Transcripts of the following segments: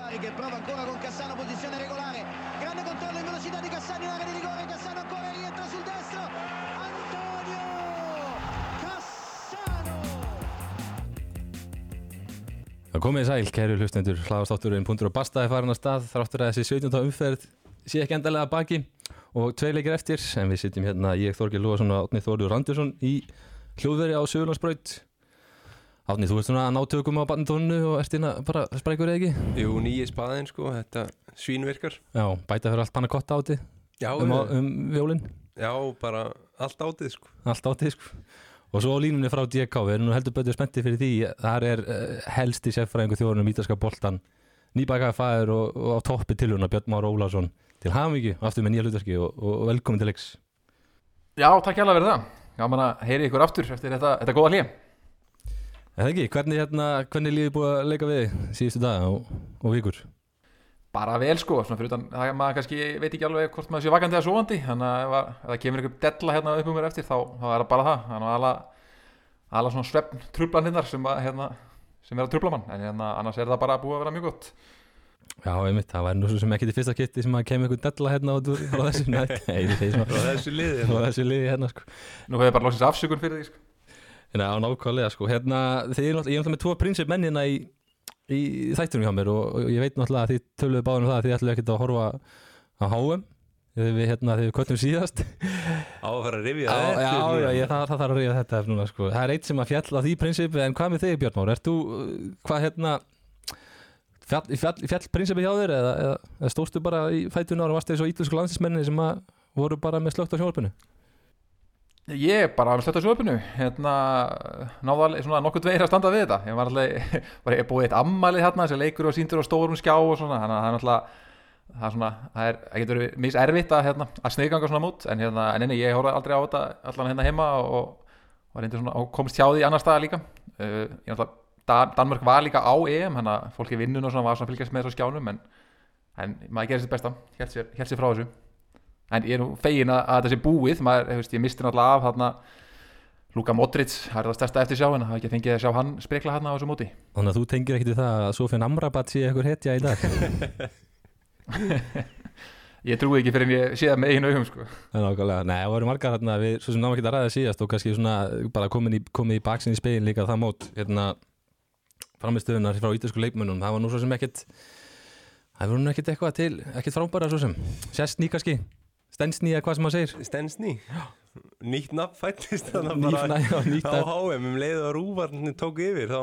Bari che prova ancora con Cassano, posizione regolare. Grande controllo in velocità di Cassano in area di rigore. Cassano ancora rientra sul destro. Antonio Cassano. Það komið sæl, kæru hlustendur, hlaðastátturinn Puntur og Basta er farin að stað þráttur að þessi 17. umferð sé ekki endalega baki og tvei leikir eftir en við sitjum hérna, ég Þorgir Lúarsson og Átni Þorður Randursson í hljóðveri á Söðurlandsbraut Átni, þú ert svona að ná tökum á bandónu og ert hérna bara sprækur eða ekki? Jú, nýji spaðin sko, þetta svínvirkar Já, bæta fyrir allt panna kotta áti Já, um, á- um, um vjólinn, já bara allt átið sko. Allt áti sko. og svo á línunni frá DK, við erum nú heldur betur spenntið fyrir því, þar er uh, helsti sérfræðingu þjóðunum ítalska boltan nýbakaði fæður og, og á toppi tilhörna Björn Már Ólafsson. Til hafmyggi aftur með nýja hlutverki og, og velkomin til leiks. Já, takk hjá Eða ekki, hvernig, hérna, hvernig lífið búið að leika við síðustu daga og, og vikur? Bara vel sko, svona fyrir utan það maður kannski veit ekki alveg hvort maður sé vakandi eða sofandi þannig að ef, að- ef það kemur ykkur della hérna upp um mér eftir þá, þá er það bara það. Þannig að alla, svona svefn trublanirnar sem, hérna, sem er að trubla mann en hérna, annars er það bara búið að vera mjög gott. Já, einmitt, það væri nú svo sem ekki til fyrsta kitti sem að kemur einhvern della hérna og frá þessu liði hérna. sko. Nú hefur ég bara lóksins afsökun fyrir því sko. Hérna, á nákvæmlega sko. Hérna, þið ég er náttúrulega með tvo prinsip mennina í, í þættunum hjá mér og, og ég veit náttúrulega að þið töluðu báðum um það að þið ætluðu ekkert að horfa á HM þegar við, hérna, þegar við köttum síðast. Á að fara að rifja Já, það já, eftir já, ég, það, það þarf að reyja þetta núna sko. Það er eitt sem að fjalla því prinsipi en hvað með þig Björn Már? Ert þú, uh, hvað hérna fjall, fjall, fjall prinsipi hjá þér eða, eða, eða stóðstu bara í fætuna og varstu eins og ítlensku landsinsmenni sem að voru bara með slögt á sjónvarpinu? Ég bara að slötta sjóðupinu hérna, náða alveg svona nokkuð dveir að standa við þetta. Ég var alltaf, bara ég búið eitt ammælið hérna sem leikur og síndur á stórum skjá og svona. Þannig að það er náttúrulega það er svona, það er, það getur verið mis erfitt að, hérna, að sniðganga svona mút en hérna, en enni, ég horfði aldrei á þetta allan hérna heima og, og, svona, og komst hjá því annar staða líka. Uh, ég náttúrulega, Dan, Danmörk var líka á EM að fólki vinnun og svona var svona fylgjast með þessu skjánum en, en maður gerir sitt besta hélt sér, hélt sér en ég er nú fegin að, að þetta sé búið. Maður, veist, ég misti náttúrulega af þarna Luka Modric, það er það stærsta eftir sjá en það er ekki fengið að sjá hann spekla hann á þessu móti. Þannig að þú tengir ekkert við það að Sofjan Amrabat sé eitthvað hetja í dag? Ég trúi ekki fyrir en ég sé það með einu augum sko. Það er nákvæmlega, nei, það voru margar hérna við svo sem náma ekki að ræða síðast og kannski svona bara komin í, komin í baksin í spegin líka það mót hérna framistöðunar frá ítalsku leikmönnum, það var nú svo sem ekkert það voru nú ekkert eitthvað til ekkert frábæra svo sem, sérstný kannski stensný eða hvað sem maður segir? Stensný Nýtt nafn fættist þannig Nýtt bara á. HM um leið og rúvarnir tók yfir þá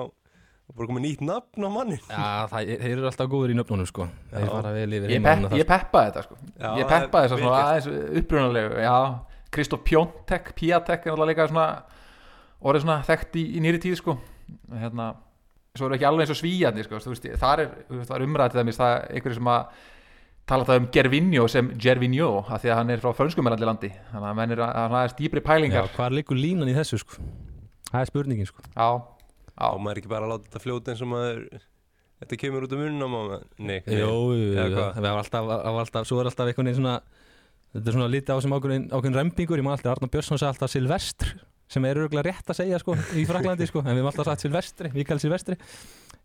var bara komið nýtt nafn á mannin Já, það, þeir eru alltaf góður í nöfnunum sko. Þeir fara vel yfir ég, pepp, ég peppaði þetta sko. Já, ég peppaði að svona aðeins upprunalegu já, Kristof Pjóntek, Piatek er alltaf líka svona orðið svona þekkt í, í nýri tíð sko. hérna, svo eru ekki alveg eins og svíjandi sko, þú veist, þar er, þú veist, það er umræðið það er einhverju sem að tala það um Gervinho sem Gervinho af því að hann er frá fönskumælandi landi. Þannig að menn er að hann dýbri Já, pælingar. Hvað liggur línan í þessu sko? Það er spurningin sko. Já, Á maður ekki bara að láta þetta fljóta eins og maður Þetta kemur út um maður Nei. Jó, Eða það var alltaf, var alltaf, svo er alltaf einhvern veginn svona þetta er svona lítið á sem ákveðin, ákveðin rempingur ég maður alltaf, Arnar Björnsson sagði alltaf Silvestr sem er örgulega rétt að segja sko í Fraklandi sko, en við erum alltaf sagt Silvestri, Mikael Silvestri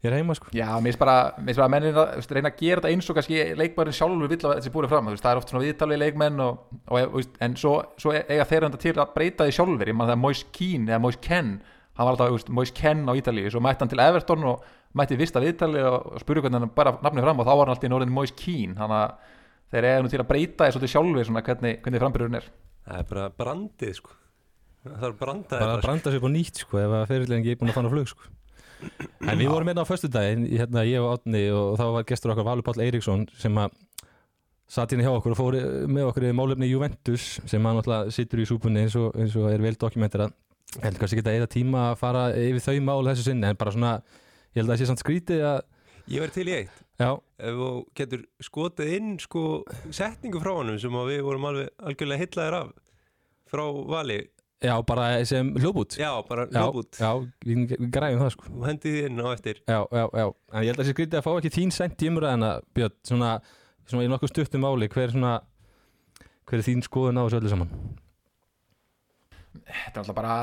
ég er heima sko. Já, mér finnst bara, bara að menn er að þú veist, reyna að gera þetta eins og kannski leikmærin sjálfur vill að þessi búið fram, veist, það er oft svona viðtalið leikmenn og, og, og, en svo, svo eiga þeir enda til að breyta því sjálfur ég maður það Moise Keane eða Moise Ken hann var alltaf, Moise Ken á Ítalíu svo mætti hann til Everton og mætti vista viðtalið og, spurði hvernig hann bara nafnið fram og þá var hann alltaf í norðin Moise Keane. Þannig að þeir eiga nú til að breyta því svolítið sjálfur svona hvernig, hvernig en við vorum hérna á föstudaginn hérna ég og Átni og þá var gestur okkar Valur Páll Eiríksson sem að satt hérna hjá okkur og fór með okkur í málefni Juventus sem hann alltaf situr í súpunni eins og, eins og er vel dokumenterað ég held kannski ekki að eða tíma að fara yfir þau mál þessu sinni en bara svona ég held að það sé samt skrítið að Ég verði til í eitt. Já, Ef þú getur skotið inn sko setningu frá honum sem við vorum alveg algjörlega hillaðir af frá vali já bara sem hljóbút Já, bara hljóput já, við við græjum það sko. Og hendið þið inn á eftir. Já, já, já, en ég held að þessi skrítið að fá ekki þín sent í umræðina, Björn, svona, svona í nokkuð stuttum máli, hver er svona, hver er þín skoðun á þessu öllu saman? þetta er alltaf bara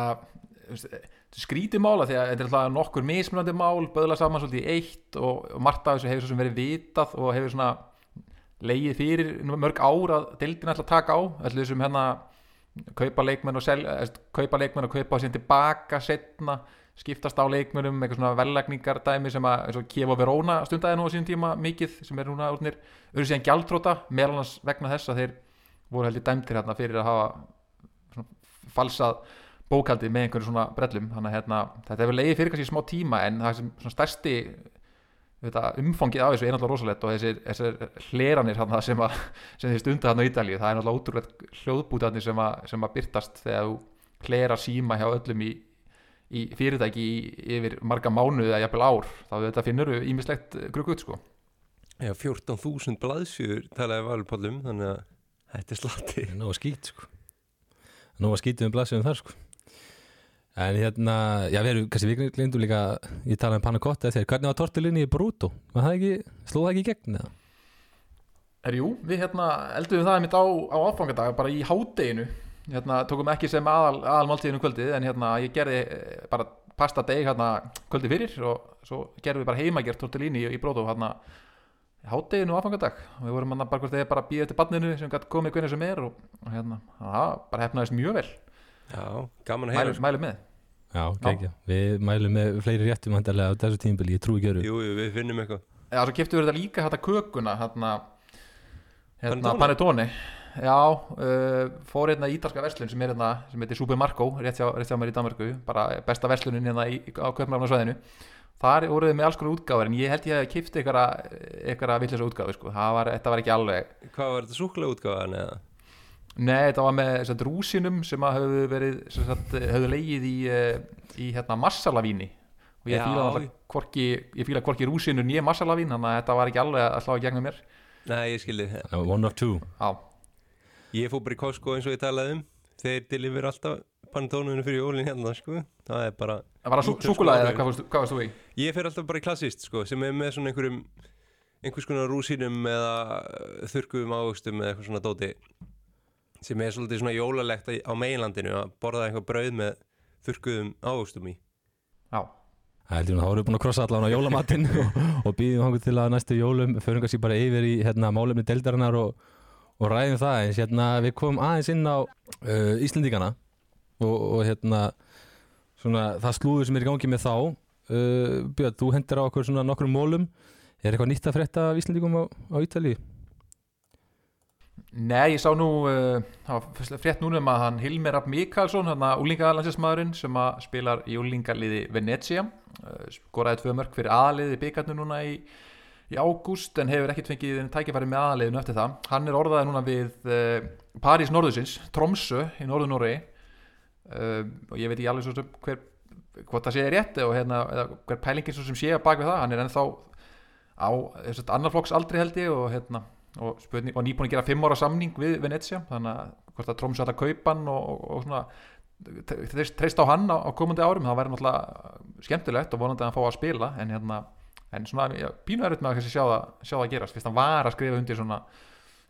skrítið mála því að þetta er alltaf nokkur mismunandi mál böðla saman svolítið í eitt og, og margt af þessu hefur svo sem verið vitað og hefur svona leigið fyrir mörg ár að deildin ætla að taka á. Allir þessum hérna kaupa leikmenn og sel, eða, kaupa leikmenn og kaupa síðan tilbaka setna skiptast á leikmennum, eitthvað svona vellækningar dæmi sem að, eins og Kiev og Verona stundaði nú á sínum tíma mikið, sem er núna útnir eru síðan gjaldróta, meðal annars vegna þess að þeir voru heldur dæmtir hérna fyrir að hafa falsað bókaldið með einhverju svona brellum. Þannig að hérna, þetta hefur leiðið fyrir kannski smá tíma en það sem stærsti þetta, umfangið af þessu er náttúrulega rosalegt og þessir, þessir hleranir þarna sem, að, sem þeir stunda þarna á Ídalíu það er náttúrulega ótrúlega hljóðbútarnir sem, að, sem að byrtast þegar þú hlera síma hjá öllum í, í fyrirtæki í, yfir marga mánuði eða jafnvel ár þá þetta finnur við ímislegt gruggut sko. Já, 14.000 blaðsjur talaði valupallum þannig að þetta er slatti Nó að skýt sko. Nó að skýtum við blaðsum þar sko En hérna, já við erum kannski við glindum líka, ég talaði um pannakotta þegar, hvernig var tortilinni í Brúto? Var það ekki, slóð það ekki í gegn eða? Er jú, við hérna eldum það mitt á, á áfangadag bara í hádeginu. Hérna tókum ekki sem aðal, aðal máltíðinu kvöldið en hérna ég gerði eh, bara pasta deg hérna kvöldið fyrir og svo gerðum við bara heimagjert tortellini í, í brótu hérna hádeginu áfangadag og við vorum hérna bara hvort þið bara býðið eftir banninu sem gæti komið hvernig sem er og, og hérna það bara hefnaðist mjög vel. Já, gaman að heyra. mælum, mælum með Já, ekki, við mælum með fleiri réttum handarlega á þessu tímbili, ég trúi ekki öru. Jú, jú, við finnum eitthvað Já, svo keftum við þetta líka hérna kökuna hérna, hérna Panettone? Já, uh, fór hérna í ítalska verslun sem er hérna, sem heitir Supermarko rétt hjá, rétt hjá mér í Danmarku, bara besta verslunin hérna í, á köpnafnarsvæðinu Þar voruð við með alls konar útgáður en ég held ég að kipta einhverja villisa útgáðu sko. það var, þetta var ekki alveg Hvað var þetta súkulega útgáðan eða? Nei, þetta var með sagt, rúsinum sem að höfðu verið höfðu leigið í, eh, í hérna, massalavíni og ég Já. fíla alltaf hvorki, ég fíla hvorki rúsinu nýja massalavín þannig að þetta var ekki alveg að slá í gegnum mér Nei, ég skilði One of two. Já, Ég fór bara í Costco eins og ég talaði um Þeir delivir alltaf pantónunum fyrir jólin hérna sko. Það er bara það var að Ítölsku súkulaði eða hvað varst, hvað varst þú í? Ég fer alltaf bara í klassist sko, sem er með svona einhverjum einhvers konar rúsínum eða þurrkuðum ávöxtum eða eitthvað svona dóti sem er svolítið svona jólalegt á- á meginlandinu að borða eitthvað brauð með þurrkuðum ávöxtum í. Já, Það við búin að krossa allan á jólamatinn og, og býðum hangur til að næstu jólum förum kannski bara yfir í hérna, málefni deildarinnar og, og ræðum það eins hérna, við komum aðeins inn á uh, Íslendingana og, og hérna svona, það slúður sem er í gangi með þá. Uh, Björn, þú hendur á okkur svona nokkrum mólum. Er eitthvað nýtt að frétta af Íslendingum á, á Ítalíu? Nei, ég sá nú uh, frétt núna um að hann Hilmir Rapp Mikalsson, hann að úlingalandsismadurinn sem að spilar í úlingaliði Venezia uh, skoraði tvö mörg fyrir aðaliði byggarnu núna í, í ágúst en hefur ekkert fengið tækifæri með aðaliðinu eftir það. Hann er orðaði núna við uh, París Norðusins, Tromsö í Norður Noregi uh, og ég veit ekki alveg svo sem hver hvort það sé rétt og hérna, hver pælingin sem sé bak við það, hann er ennþá á annar flokks aldrei held ég og hérna og, spurning, og nýbúin að gera fimm ára samning við Venezia þannig að hvort að Tromsö ætla að kaupa hann og, og, svona treyst, á hann á, á komandi árum það væri náttúrulega skemmtilegt og vonandi að hann fá að spila en hérna en svona já, pínu erut með að kannski sjá það, sjá það gerast fyrst hann var að skrifa undir svona,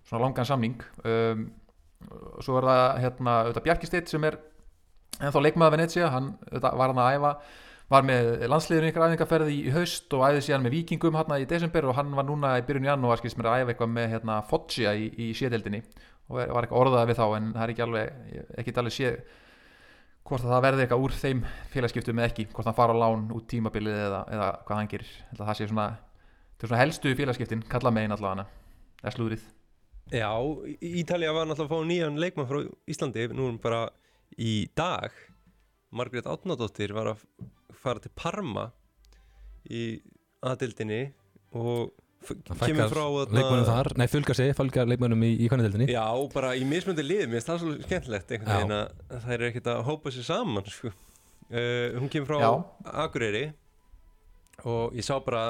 svona langan samning um, og svo er það hérna auðvitað Bjarki Steitt sem er ennþá leikmaður Venezia hann auðvitað, var hann að æfa var með landsliðinu ykkur æfingarferði í haust og æði síðan með vikingum hérna í desember og hann var núna í byrjun janúar skilst mér að æfa eitthvað með hérna Foggia í, í sédeldinni og var eitthvað orðað við þá en það er ekki alveg, ekki alveg séð hvort að það verði eitthvað úr þeim félagskiptum eða ekki, hvort hann fara á lán út tímabilið eða, eða hvað hann gerir. Það sé svona, er svona helstu félagskiptin kalla megin allavega eða slúðrið. Já, Í- Ítalía var náttúrulega að fá nýjan leikmann frá Íslandi nú bara í dag. Margrét Átnadóttir var að fara til Parma í aðdildinni og kemur frá leikmönnum þar, nei fölgar sig, fölgar leikmönnum í, í kannadeldinni Já, bara í mismöndi liði, mér finnst það svo skemmtilegt einhvern veginn að það er ekkert að hópa sér saman sko. uh, hún kemur frá Já. Akureyri og ég sá bara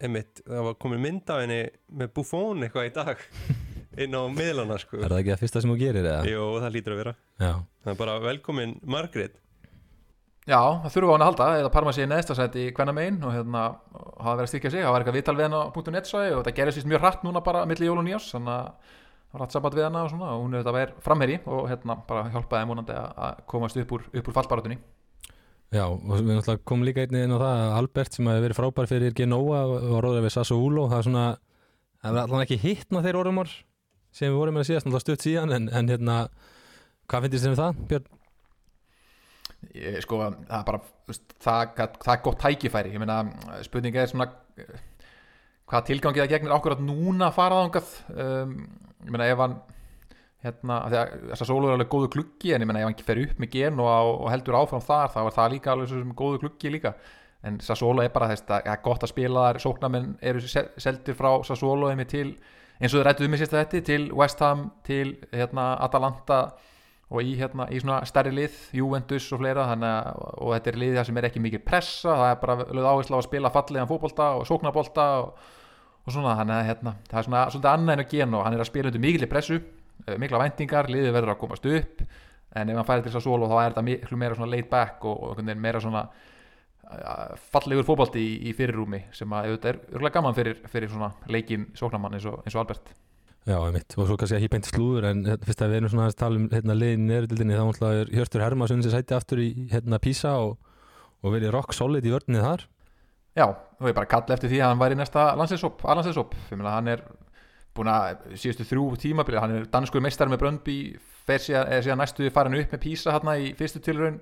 einmitt, það var komin mynd af henni með Buffon eitthvað í dag inn á miðlana sko. Er það ekki það fyrsta sem þú gerir eða? Jú, það lítur að vera Já, það er bara velkomin Margrét Já, það þurfa á hann að halda. Eða Parma sé neðstasæti í hvenna megin og hérna hafa verið að styrkja sig, það var eitthvað vital við hann á .net svæði og þetta gerði sýst mjög hratt núna bara milli jól og nýjás, þannig að það var hratt samband við hana og svona og hún er þetta verið framherri og hérna bara hjálpaði þeim vonandi að- að komast upp úr, upp úr fallbaratunni Já, og við náttúrulega komum líka einnig inn á það að Albert sem hefur verið frábær fyrir Genoa og róðið við Sassuolo það er svona, það er allan ekki hittna þeir orðumar sem við vorum með að síðast náttúrulega stutt síðan en, en hérna hvað finnst þér sem það, Björn? Ég, sko, það er bara það, það, það er gott tækifæri. Ég meina, spurninga er svona hvað tilgangið það gegnir að núna fara þangað? Um, ég meina ef hann hérna, því að þessar sólu er alveg góðu kluggi en ég meina ef hann fer upp með gen og, og heldur áfram þar þá er það líka alveg svo sem góðu kluggi líka. En Sassuolo er bara þess að það er gott að spila þar. Sóknarmenn eru sel- seldir frá til eins og þau rættuðu mig sérst þetta til West Ham, til hérna, Atalanta og í, hérna, í svona stærri lið Juventus og fleira að, og þetta er lið það sem er ekki mikið pressa það er bara lögð áherslu á að spila fallegan fótbolta og sóknarbolta og, og svona þannig að hérna, það er svona svolítið annað en að gena og hann er að spila undir mikilli pressu eh, mikla væntingar, liðið verður að komast upp en ef hann færi til þess að solo þá er þetta meira svona laid back og, og meira svona uh, fallegur fótbolti í, í fyrirrúmi sem að auðvitað er örgulega gaman fyrir, fyrir svona leikin sóknarmann eins og, eins og Albert Já, einmitt, og svo kannski ekki beint slúður en hérna, fyrst að við erum svona að tala um hérna, liðin í neðrildinni þá náttúrulega er Hjörstur Hermansson sem sæti aftur í hérna Písa og, og verið rock solid í vörnið þar. Já, og ég bara kalla eftir því að hann væri næsta fyrir að hann er búin að síðustu þrjú tímabilið, hann er danskur meistar með Bröndby, fer síðan, síðan næstu farin upp með Písa hérna í fyrstu tilraun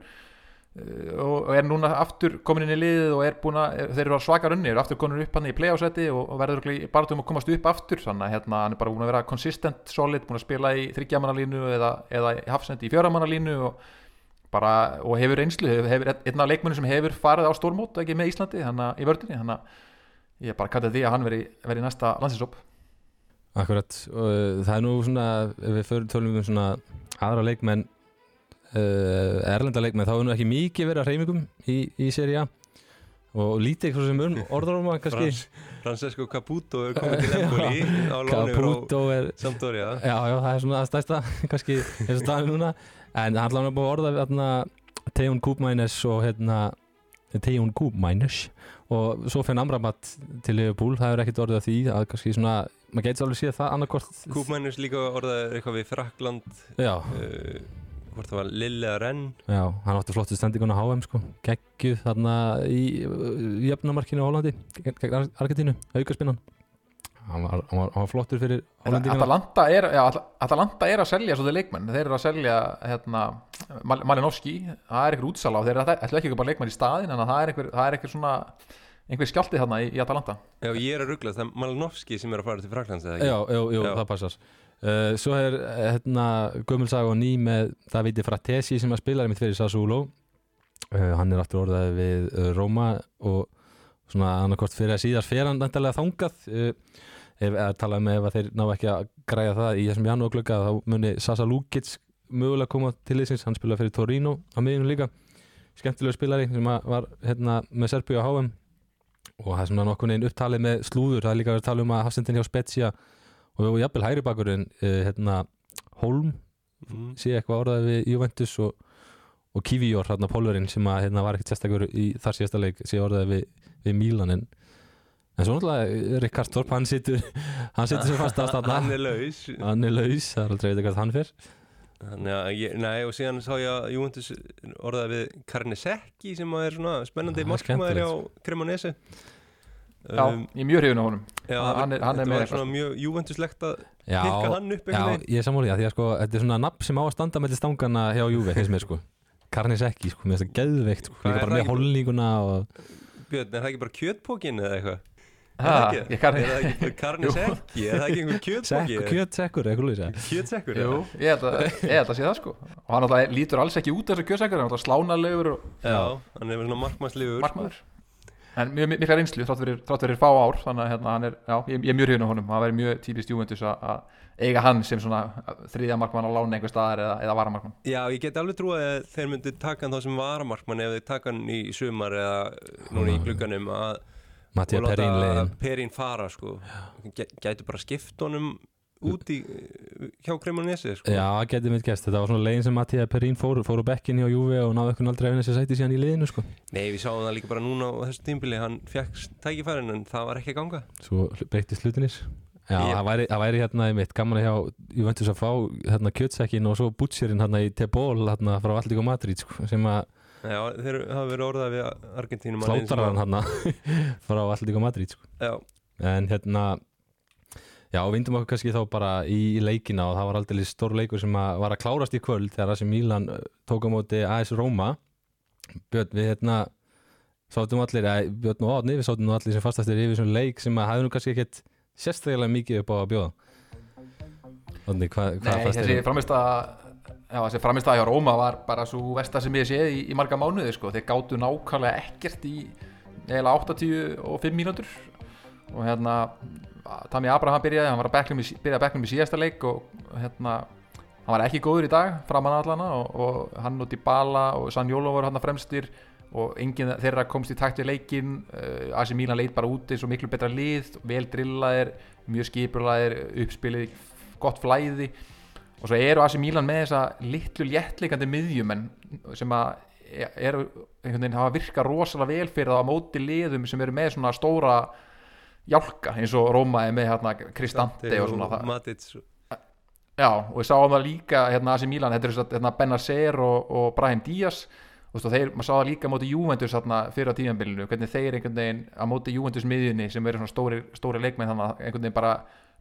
og, og er núna aftur komin inn í liðið og er búin að, þeir eru á svaka runni, eru aftur komin upp hann í playoffsæti og, og verður bara um að komast upp aftur, þannig að hérna hann er bara búin að vera consistent, solid, búin að spila í þryggjamanalínu eða, eða hafsendi í fjöramanalínu og bara, og hefur einslu, hefur, hefur einn af leikmennum sem hefur farið á stórmót ekki með Íslandi, þannig að í vördinni þannig að ég bara kallið því að hann veri, veri næsta landsinsóp Akkurat, og uh, það er nú svona við fyrir tölum um svona aðra leikmenn uh, erlenda leikmenn, þá er nú ekki mikið verið að reymingum í, í seri A. Og lítið eitthvað sem um að kannski. Frans, Francesco Caputo er komið til Empoli á Caputo er Sampdoria. Já, já, það er svona að stæsta kannski eins og staðin núna. En hann hlaði búið að orða Tegun Kúpmænes og hérna Tegun Kúpmænes og svo fenn Amrabat til Liverpool. Það er ekkert orðið af því að kannski svona maður getur alveg séð það annarkort Kúpmænus líka orðaði eitthvað við Frakland Já, uh, hvort það var Lille eða Renn. Já, hann átti flottu stendinguna HM sko, geggjuð þarna í, í jöfnumarkinu á Hollandi gegn gegn Ar- Argentínu, aukarspinnan hann var, hann var, hann var flottur fyrir Hollandingana Atalanta er, já, At- Atalanta er að selja svo þeir leikmenn, þeir eru að selja hérna, Mal- Malinovski það er einhver útsala og þeir. Eru- ætla ekki að bara leikmenn í staðin en það er er einhver svona einhver skjálti þarna í, í Atalanta. Já, ég er að ruggla, það er Malinovski sem er að fara til Fraklands Já, jú, Já. það passar uh, Svo er uh, hérna Gömulsaga og ný með Davide Fratesi sem að spila mitt fyrir Sassuolo uh, Hann er aftur orðað við uh, Róma og svona annarkort fyrir að síðast fer hann endalega þangað. Uh, ef að tala um ef að þeir ná ekki að græja það í þessum janúarglögga þá muni Sasa Lukic mögulega koma til þessins, hann spila fyrir Torino á miðjum líka, skemmtilegu spilari sem var hérna með Serbíu á HM og það er svona nokkuð neginn upptalið með slúður, það er líka að tala um að hafsendin hjá Spezia og jafnvel hægri bakurinn uh, hérna, Holm mm. sé eitthvað orðað við Juventus og, og Kivior, hérna Pólverinn sem að, hérna, var ekkert sérstakur í þar síðasta leik sé orðað við, við Milan en, svo náttúrulega Rikard Torp, hann situr hann sem fast að Hann stanna er laus. Hann er laus, það er aldrei veit hvað hann fyrr að ég, nei og síðan sá ég að Juventus orðaði við Karnisekki sem að er svona spennandi Ah, markmaður á skemmtilegt. Já, ég er mjög hrifin á honum já, hann er- hann er þetta með var eitthvað. svona mjög Juventuslegt að Já, pikka hann upp já ég er sammáli því að sko, þetta er svona nafn sem á að standa með stangana hjá Juve, finnst mér sko Karnisekki, sko, mér finnst það geðveikt sko, líka er bara með holninguna og Björn, er það ekki bara kjötpókin eða eitthvað? Ha, Er það ekki? ég kann- Er það ekki bara Karnisekki? Er það ekki einhver kjötpóki? sekk, kjötsekkur, eitthvað lýsa Kjötsekkur? Jú, ég held að, ég held að sé það sko og hann alltaf lítur alls ekki út þessu kjösækur hann er alltaf slánalegur og Já, hann er svona markmannsliður markmaður en mikla reynslu þrátt fyrir, þrátt fyrir fá ár þannig að hérna, hann er, já, ég, ég er mjög hrifin á honum. Það væri mjög típist Juventus að- að eiga hann sem svona þriðja markmann á lána einhver staðar eða, eða varamarkmann. Já, ég get alveg trúið að þeir myndi taka hann þá sem varamarkmann ef þeir taka hann í sumar eða núna í glugganum að Perín leiðin. Perín fara sko. Gæ- gætu bara skipt honum út í hjá Cremonese sko. Já, getur mitt gæst, þetta var svona leiðin sem Mattia Perín fór, fór á bekkin hjá Juve og náðu eitthvað aldrei að vinna sér sæti síðan í liðinu sko. Nei, við sáum það líka bara núna á þessu tímbili hann fekk tækifærin en það var ekki að ganga. Svo breytist hlutinir. Já, það væri, væri hérna einmitt gaman að hjá Juventus að fá hérna kjötsekkin og svo butcherinn hérna í Tebol hérna frá Alltík og Madrid sko, sem að Já, þeir hafa verið orðað við Argentínum Sláttar hann hann frá Alltík og Madrid sko. En hérna já, vindum okkur kannski þá bara í, leikina og það var aldrei stór leikur sem að var að klárast í kvöld þegar þessi Mílan uh, tók á móti AS Roma. Björn, við hérna sátum allir, eða Björn og Átni við sátum nú allir sem fastastir yfir svona leik sem að hafði nú kannski ekkert sérstaklega mikið upp á að bjóða. Átni, hvað hva Nei, þessi framist Já, þessi framist hjá Róma var bara svo versta sem ég séð í, í marga mánuði sko. þeir gáttu nákvæmlega ekkert í eiginlega 85 mínútur. Og hérna Tami Abraham byrjaði, hann var að bekknum í, byrjaði að bekknum í síðasta leik og hérna hann var ekki góður í dag framan allana og, og hann og Dybala og Sanjólo voru hann fremstir og enginn þeirra komst í takt við leikin uh, Asi Mílan leit bara úti svo miklu betra lið, vel drillaðir mjög skipurlaðir, uppspilið gott flæði. Og svo eru Asi Mílan með þessa litlu léttleikandi miðjumenn sem að eru einhvern veginn hafa virkað rosalega vel fyrir það á móti liðum sem eru með svona stóra jálka eins og Róma er með hérna Kristante og svona það. Matic. Já, og við sáum það líka hérna Asi Milan, þetta er að hérna, Benacer og, og Brahim Díaz. Og þú veist, þeir, maður sá það líka móti Juventus hérna, fyrir á tímanbylunu, hvernig þeir einhvern veginn á móti Juventus miðjunni sem eru svona stóri, stóri leikmenn þannig að einhvern veginn bara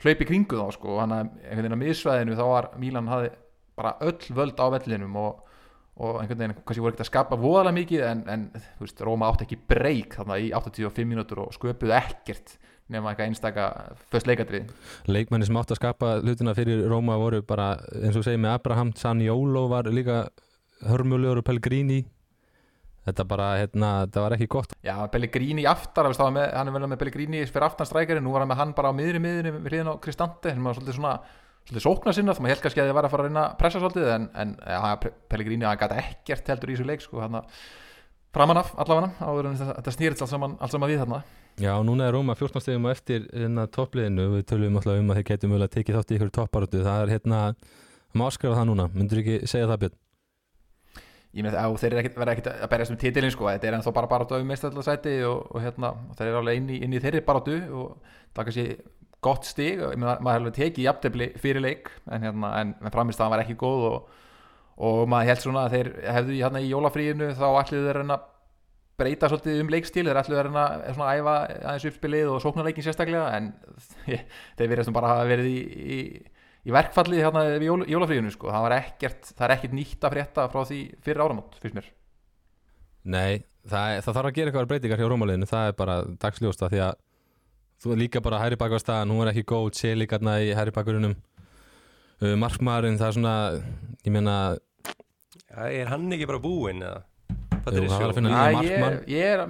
hlaupi kringu þá sko, þannig að einhvern veginn á miðsvæðinu þá var Milan hafði bara öll völd á vellinum og, og einhvern veginn kannski voru ekkert að skapa voðalega mikið en, en þú veist, Róma átti ekki breyk þarna í 85 mínútur og sköpuðu ekkert nema eitthvað einstaka föst leikadrið leikmenni sem átt að skapa hlutina fyrir Róma voru bara, eins og segið með Abraham Sanjólo var líka hörmulegur og Pellegrini. Þetta bara, hérna, þetta var ekki gott. Já, Pellegrini aftar, hann er vel með Pellegrini fyrir aftanstrækjari, nú var hann með hann bara á miðri miðri við hliðin á Kristante, hann var svolítið svona svolítið sókna sinna, þá maður held kannski að þið var að fara að reyna að pressa svolítið, en, en ja, Pellegrini hann gæti ekkert heldur í þessu leik sko, hann framan af allavega áður en þetta, þetta snýrist allt saman, allt saman við þarna Já, núna er Róma 14 stegum og eftir hérna toppliðinu, við tölum alltaf um að þeir getum vel að tekið þátt í ykkur topparötu, það er hérna maður áskrifa það núna, myndur ekki segja það Björn? Ég með það, þeir verða ekkert að berjast um títilin sko, þetta er ennþá bara barátu um meðstæðlarsæti og, og hérna, þeir eru alveg inn í, inn í þeirri barátu og það er kannski gott stig, maður hefur alveg tekið jafntefli fyrir leik, en hérna, en, en framist það var ekki góð og, og maður held svona að þeir hefðu hérna í jólafríinu þá ætliðu þeir að breyta svolítið um leikstíl þeir ætlu að reyna að æfa aðeins uppspilið og sóknarleikin sérstaklega en þeir verðast bara að verið í, í, í verkfallið hérna við jól, jólafríðinu sko. það, ekkert, það er ekkert nýtt að frétta frá því fyrir áramót, fyrst mér Nei, það, það þarf að gera eitthvað breytingar hjá Rómaliðinu, það er bara dagsljósta því að þú er líka bara hæri baka á staðan, hún er ekki góð, sé líka í hæri bakurunum uh, markmaðurinn, það er svona ég meina ja, Er hann ekki bara búinn eða? Jú, það var að finna nýja ég, markmann ég er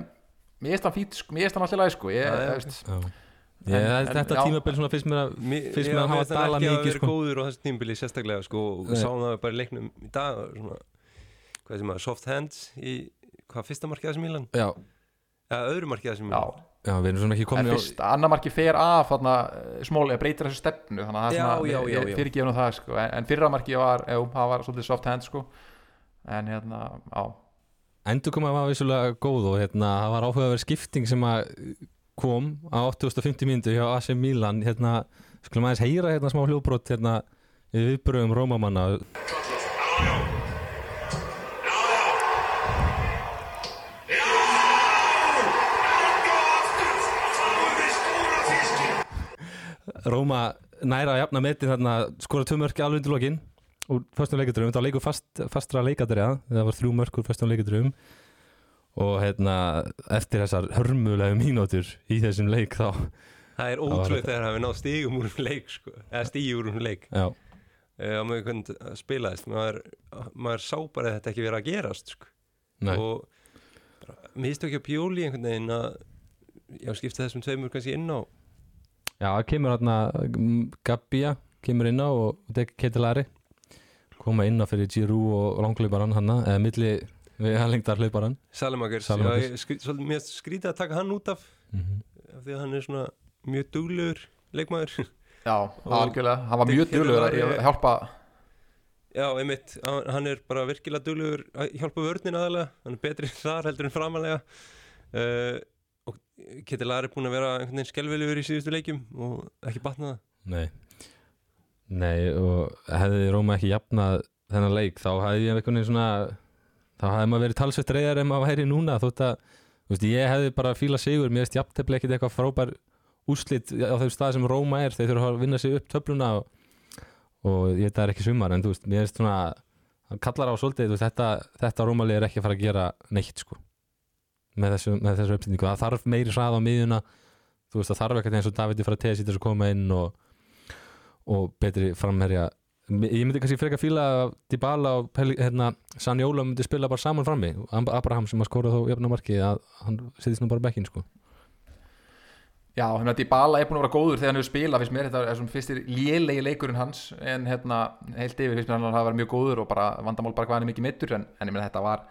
mér er það fít, sko, mér er það náttúrulega sko. ég, Já, já. veist, Já. En- Ég, en- þetta já. tímabil svona fyrst mér að Mér Fyrst já, með að hafa mér finnst hann dalað ekki að mikið, vera sko. góður á þessu tímbili sérstaklega sko, og Nei. sáum það bara í leiknum í dag svona, hvað sem að soft hands í hvað fyrsta markið þessum Mílan Já, eða öðru markið þessum já, Mílan já, við erum svona ekki en komin á fyrst annar marki fer af þarna, smóli, breytir þessu stefnu þannig að það Já, er já, já, svona já. fyrirgefnum það sko. en, en fyrra marki var, jú, það var svolítið soft hand sko. en hérna, já Endur koma var vissulega góð og hérna, það var áhugaverð skipting sem kom á 850 mínútu hjá AC Milan hérna, skulum aðeins heyra hérna smá hljóðbrot hérna við viðbröðum Rómamanna. Róma næra að jafna metin þarna skora tvö mörki alveg undir lokin úr fyrstum leikadröfum, það var leikur fast, fastra leikadröða, það var þrjú mörk úr fyrstum leikadröfum og hérna eftir þessar hörmulegu mínútur í þessum leik þá það er þetta. þegar það við náð stígum úr um leik sko, eða stígi úr um leik. Já, og maður hvernig það spilaðist maður, maður sá bara að þetta ekki vera að gerast sko. nei, og mistu ekki að pjóli einhvern veginn að já, skipta þessum tveimur kannski inn á. Já, kemur hérna mm, Gabbia, kemur inn á og Dek Ketilari koma inn á fyrir Giroud og langlauparan hann eða milli við halingdar hlauparan Salemakers, Salemakers. já, ég skrí, svolítið, mér skrítið að taka hann út af mm af því að hann er svona mjög duglegur leikmaður. Já, algjörlega, hann var mjög Dick djúlegur að hjálpa Já, einmitt, hann er bara virkilega duglegur að hjálpa vörnin aðalega hann er betri þar heldur en framalega uh, og Kettilar er búin að vera einhvern veginn skelvilegur í síðustu leikjum og ekki batna það nei nei, og hefði Róma ekki jafnað þennan leik þá hefði ég einhvern veginn svona þá hefði maður verið talsveit reyðar en maður væri núna þótt að, veist, ég hefði bara fíla sigur, mér veist jafntefni ekkit eitthvað frábær úslit á þeim stað sem Róma er, þeir þurfa að vinna sig upp töfluna og, og ég veit það er ekki sumar en þú veist, mér veist svona hann kallar á svolítið, veist, þetta, þetta Rómalið er ekki að fara að gera neitt sko með þessu, þessu uppsendingu, það þarf meiri hrað á miðjuna, þú veist, það þarf ekkert eins og Davidi frá TS í þessu koma inn og, og betri framherja. Ég myndi kannski freka fíla að Dybala og hérna, Sanjóla myndi spila bara saman frammi. Abraham sem að skóra þó jafna marki að hann sittist nú bara bekkin sko. Já, hérna Dybala er búin að vera góður þegar hann hefur spilað finnst mér, þetta er svona fyrstir lélegi leikurinn hans en hérna heilt yfir finnst mér hann að hafa verið mjög góður og bara vandamál bara hvað hann er mikið mittur en, en ég meina þetta var,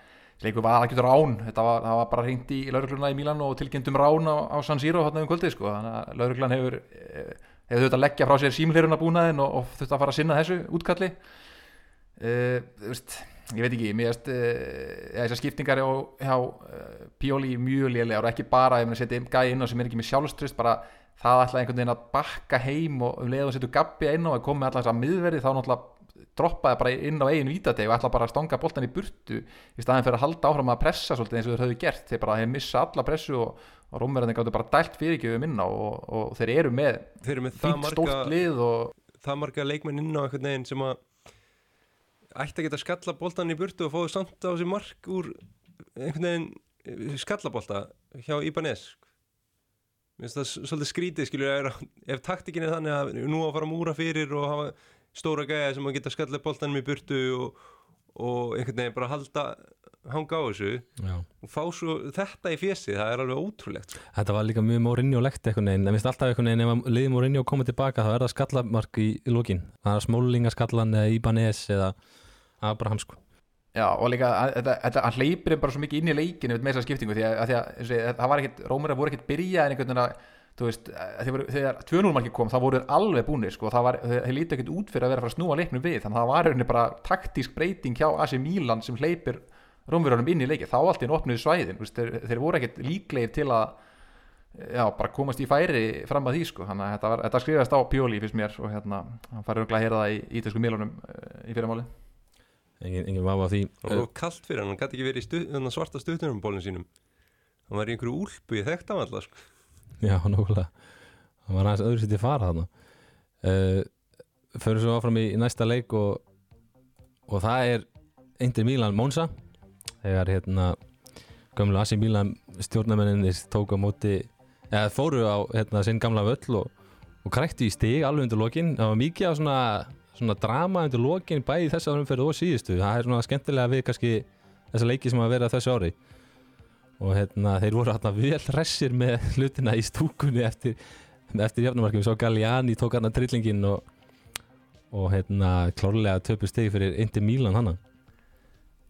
leikur var ekki rán. Þetta var, það var bara hringt í laurugluna í Mílan og tilkynntum rán á, á San Siro hérna um kvöldið sko, þannig að lauruglan hefur eh, hefur þurft að leggja frá sér símliruna búnaðin og, og þurft að fara að sinna þessu útkalli. Uh, veist ég veit ekki, mér veist uh, þessar skiptingar hjá, uh, Pjóli mjög lélega og ekki bara ef maður setja gæði inn á sem er ekki með sjálfströst bara það ætlaði einhvern veginn að bakka heim og um leið og setja gabbi inn á að koma með alltaf þess að miðverði þá náttúrulega droppaði bara inn á eiginu vítadeg og ætlaði bara að stanga boltan í burtu í staðin fyrir að halda áfram að pressa svolítið eins og þeir höfðu gert. Þeir bara hefði missa alla pressu og, og rómverðin gáttu bara dælt fyrirgjöfum inn á og, og þeir eru með þeir eru með fínt marga, stórt lið og það marga leikmenn inn á einhvern veginn sem að ætti að geta skalla boltan í burtu og fóðu samt á þessi mark úr einhvern veginn eh, skallabolta hjá Ibanez Mér finnst það svolítið skrítið skilur ef taktikin er þannig að nú að fara múra fyrir og hafa stóra gæja sem að geta skalla boltanum í burtu og, og einhvern veginn bara halda hanga á þessu Já. og fá svo þetta í fjesi, það er alveg ótrúlegt sko. Þetta var líka mjög Mourinho-legt einhvern veginn, en minnst alltaf einhvern veginn ef að liði Mourinho komið tilbaka þá er það skallamark í, lókin það er smólingaskallan eða Ibanez eða Abraham sko Já, og líka, að- þetta, þetta, hann hleypir bara svo mikið inn í leikinu með þessa skiptingu því að, að, því að ég- það var ekkit, Rómur voru ekkit byrjað en einhvern veginn að, þú veist, voru, þegar 2-0 marki kom, þá voru þeir alveg búnir sko, það var, þeir, lítið ekkit út fyrir að vera að fara að snúa leiknum við, þannig að það var rauninni bara taktísk breyting hjá AC Milan sem hleypir Rómurunum inn í leiki, þá allt í opnuðu svæðin, þú veist, þeir, þeir voru ekkit líklegir til að já, bara komast í færi fram að því sko, þannig að þetta, var, þetta skrifast á Pjóli fyrst mér og hérna, hann farið að heyra það í ítalsku Milunum í fyrirmáli engin, engin vafa á því. Það var kallt fyrir hann, hann gæti ekki verið í stu, þarna svarta bólun sínum. Hann var í einhverju úlpu, ég þekkti hann alltaf sko. Já, nákvæmlega. Það var aðeins öðru sitt í fara þarna. Uh, Förum svo áfram í, næsta leik og, og það er Inter Milan Monza. Þegar hérna gömlu Asi Milan stjórnamenninir tók á móti eða fóru á hérna sinn gamla völl og, og kræktu í stig alveg undir lokin. Það var mikið af svona, svona drama undir lokin bæði þess að umferð og síðustu. Það er svona skemmtilega við kannski þessa leiki sem að vera þessu ári og hérna, þeir voru hérna vel hressir með hlutina í stúkunni eftir, eftir jafnumarkum, við sá Galliani tók hérna trillingin og, og hérna klárlega töpu stegi fyrir Inter Milan hana.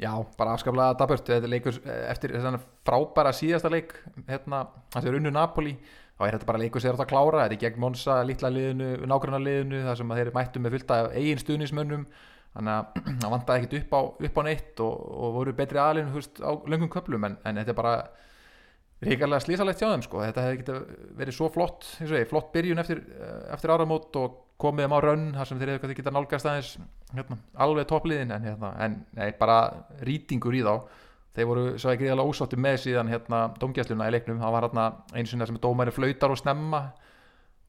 Já, bara afskaplega daburt þetta leikur eh, eftir þessan frábæra síðasta leik hérna, þessi er unnu Napoli þá er þetta bara leikur sem er átt að klára. Þetta er gegn Monsa, litla liðinu, nágranna liðinu þar sem þeir mættu með fullta eigin stuðnismönnum þannig að það vantaði ekkit upp á, upp á neitt og, og voru betri aðlinn á löngum köplum en, en þetta er bara ríkarlega slísalegt hjá þeim sko. þetta hefði getið verið svo flott ég, flott byrjun eftir, eh, eftir áramót og komið þeim á rönn þar sem þeir hefði getað nálgast aðeins hérna, alveg toppliðin en, hérna, en nei, bara rýtingur í þá. Þeir voru svo ekki gríðalega ósátti með síðan hérna dómgæsluna í leiknum. Það var eins og það sem dómæri flautar og snemma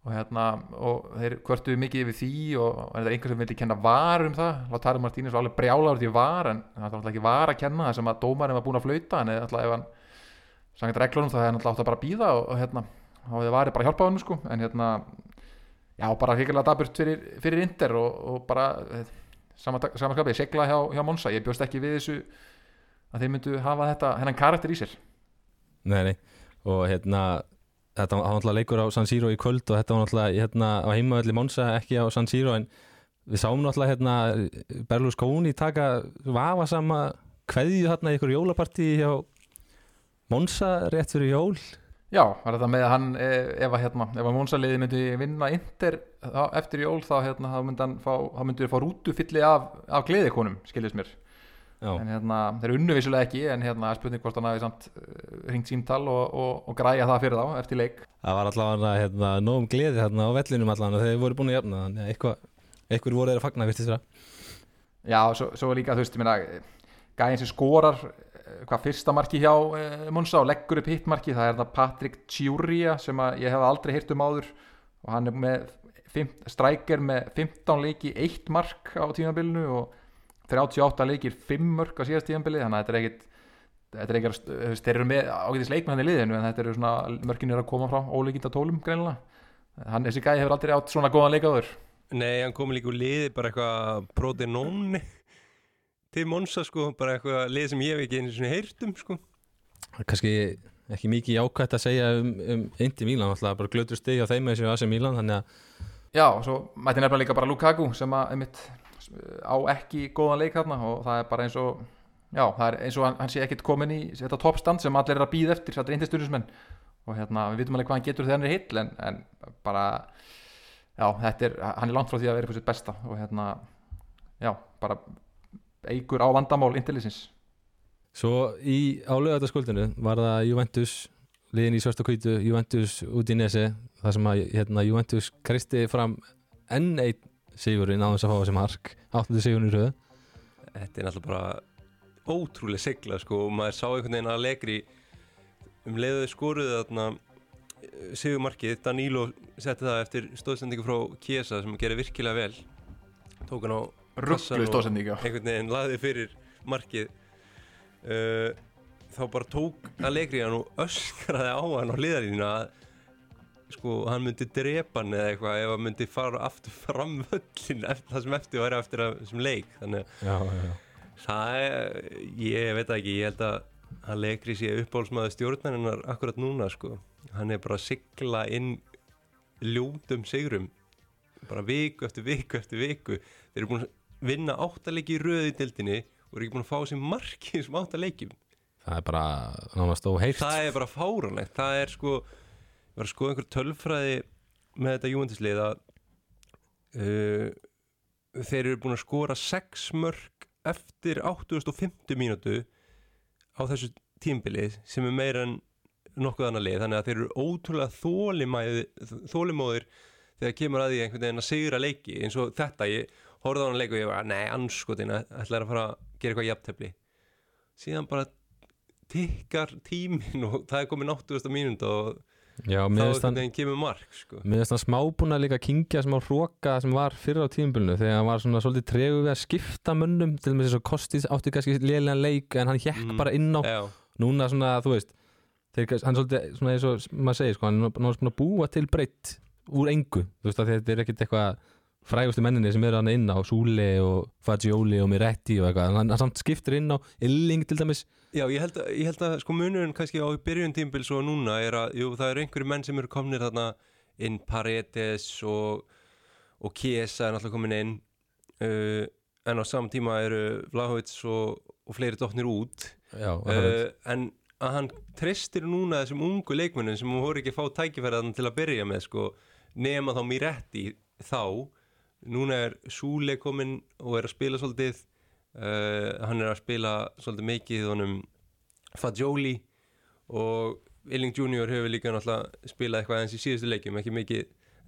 og hérna og þeir kvörtuðu mikið yfir því og, það er einhver sem vildi kenna var um það? Lautaro Martínez var alveg brjálaður því var en það var alltaf ekki var að kenna það sem að dómærin var búin að flauta en alltaf ef hann sangat reglunum þá hefði alltaf átt að bara býða og, og hérna þá hefði varið bara hjálpað hann sko. En hérna já bara hrigalega daburt fyrir, fyrir Inder og, og bara eh, samanskapið, segla hjá, hjá Monsa ég bjóst ekki við þessu að þeir myndu hafa þetta, þetta var náttúrulega leikur á San Siro í kvöld og þetta var náttúrulega hérna, á heimavelli Monsa ekki á San Siro en við sáum náttúrulega hérna Berlusconi taka vafasama kveðju hérna í ykkur jólapartí hjá Monsa rétt fyrir jól. Já, var þetta með að hann eh, ef að hérna, að Monsa liði myndi vinna þá, eftir jól hérna, þá myndi hann fá, myndi fá rútufylli af, af gleðikonum, skiljast mér en hérna, þeir unnu vissulega ekki en hérna, spurning hvort hann hafi samt uh, ringt símtal og, og, og græja það fyrir þá eftir leik. Það var allavega hérna, nógum gleði hérna á vellinum allavega þegar þeir voru búin að jafna þannig að eitthvað, eitthvað voru þeir að fagna virtist vera Já, svo, svo líka, þú veist, ég meina gæðin sem skorar eh, hvað fyrsta marki hjá uh, Monsa og leggur upp hitt marki, það er það Patrick Ciuria sem að ég hef aldrei heyrt um áður. Og hann er með striker með 15 leiki 1 mark á tímabilinu og 38 leikir 5 mörk á síðast tímabili þannig að þetta er ekkit þetta er ekkert, þú veist, þeir eru með ágætis leikmenn í liðinu en þetta eru svona, mörkin eru að koma frá ólíkinda tólum greinilega. Hann, þessi gæði hefur aldrei átt svona góðan leikaður Nei, hann kom líka úr liði bara eitthvað Prodenone til Monsa sko, bara eitthvað lið sem ég hef ekki einu svona heyrt um sko. Kannski ekki mikið jákvæmt að segja um, um Indi Mílan, alltaf bara glötur stig á þeim með þessu AC Mílan, þannig að Já, og svo mætti nefnilega líka bara Lukaku sem að einmitt á ekki góðan leik þarna og það er bara eins og já, það er eins og hann, hann sé ekkit komin í þetta toppstand sem allir er að býða eftir, þetta er indisturnismenn og hérna, við vitum alveg hvað hann getur þegar hann er hill en, en bara já, þetta er, hann er langt frá því að vera fyrir sitt besta. Og hérna, já, bara eigur á vandamál intellisins Svo í álögataskvöldinu var það Juventus liðin í svarta kvítu, Juventus út í nesi þar sem að hérna, Juventus kristi fram enn einn sigurinn á þess að fá þessi mark. Áttuðu sigurinn í röðu Þetta er náttúrulega bara ótrúlega sigla sko og maður sá einhvern veginn að legri um leiðuði skoruðu þarna eh, sigurmarkið, Danilo setti það eftir stóðsendingu frá Kiesa sem gerir virkilega vel. Tók hann á rugglu stóðsendinga einhvern veginn lagði fyrir markið. Uh, þá bara tók Allegri hann og öskraði á hann á hliðarínuna að sko hann myndi drepa hann eða eitthvað ef hann myndi fara aftur fram völlin eftir það sem eftir var eftir að, sem leik. Þannig að það er, ég veit það ekki ég held að Allegri sé uppbólsmaður stjórnarinnar akkurat núna sko. Hann er bara að sigla inn ljótum sigrum bara viku eftir viku eftir viku. Þeir eru búin að vinna áttalegi í röði í dildinni og eru ekki búin að fá sér marki sem áttalegjum Það er bara það er bara fáranlegt það er sko, var að skoða einhver tölfræði með þetta júvendislið að uh, þeir eru búin að skora 6 mörg eftir 850 mínútu á þessu tímbili sem er meira en nokkuð annar lið þannig að þeir eru ótrúlega þólimóðir þegar kemur að því einhvern veginn að sigra leiki eins og þetta, ég horfði á hann leik og ég var, nei, anskotin ætlaði að fara að gera eitthvað jafntefli síðan bara tikkar tímin og það er komið 80. mínúnd og Já, þá finnst hann veginn kemur mark sko. Mér finnst hann smábúna líka kingja smá hróka sem var fyrir á tímabilinu þegar hann var svona svolítið tregu við að skipta munnum til og með þess að kostið átti kannski lélegan leik en hann hjekk Mm. bara inn á Já, núna svona, þú veist þeir, hann er svolítið, svona eins og maður segir sko, hann er náttúrulega búa til breytt úr engu, þú veist að þetta er ekkit eitthvað frægustu menninni sem eru hann inn á Súli og Fagioli og Miretti og eitthvað, hann, hann samt skiptir inn á Illing til dæmis. Já, ég held, ég held að sko munurinn kannski á byrjun tímbils og núna er að jú, það eru einhverju menn sem eru komnir þarna inn Paredes og, og Kiesa er náttúrulega komin inn uh, en á saman tíma eru Vlahovits og, og fleiri dottnir út. Já, uh, en að hann treystir núna þessum ungu leikmennum sem voru ekki að fá tækifæraðan til að byrja með sko, nema þá Miretti þá núna er Súle kominn og er að spila svolítið uh, hann er að spila svolítið mikið honum Fagioli og Illing Junior hefur líka náttúrulega spilað eitthvað eins í síðustu leikjum ekki mikið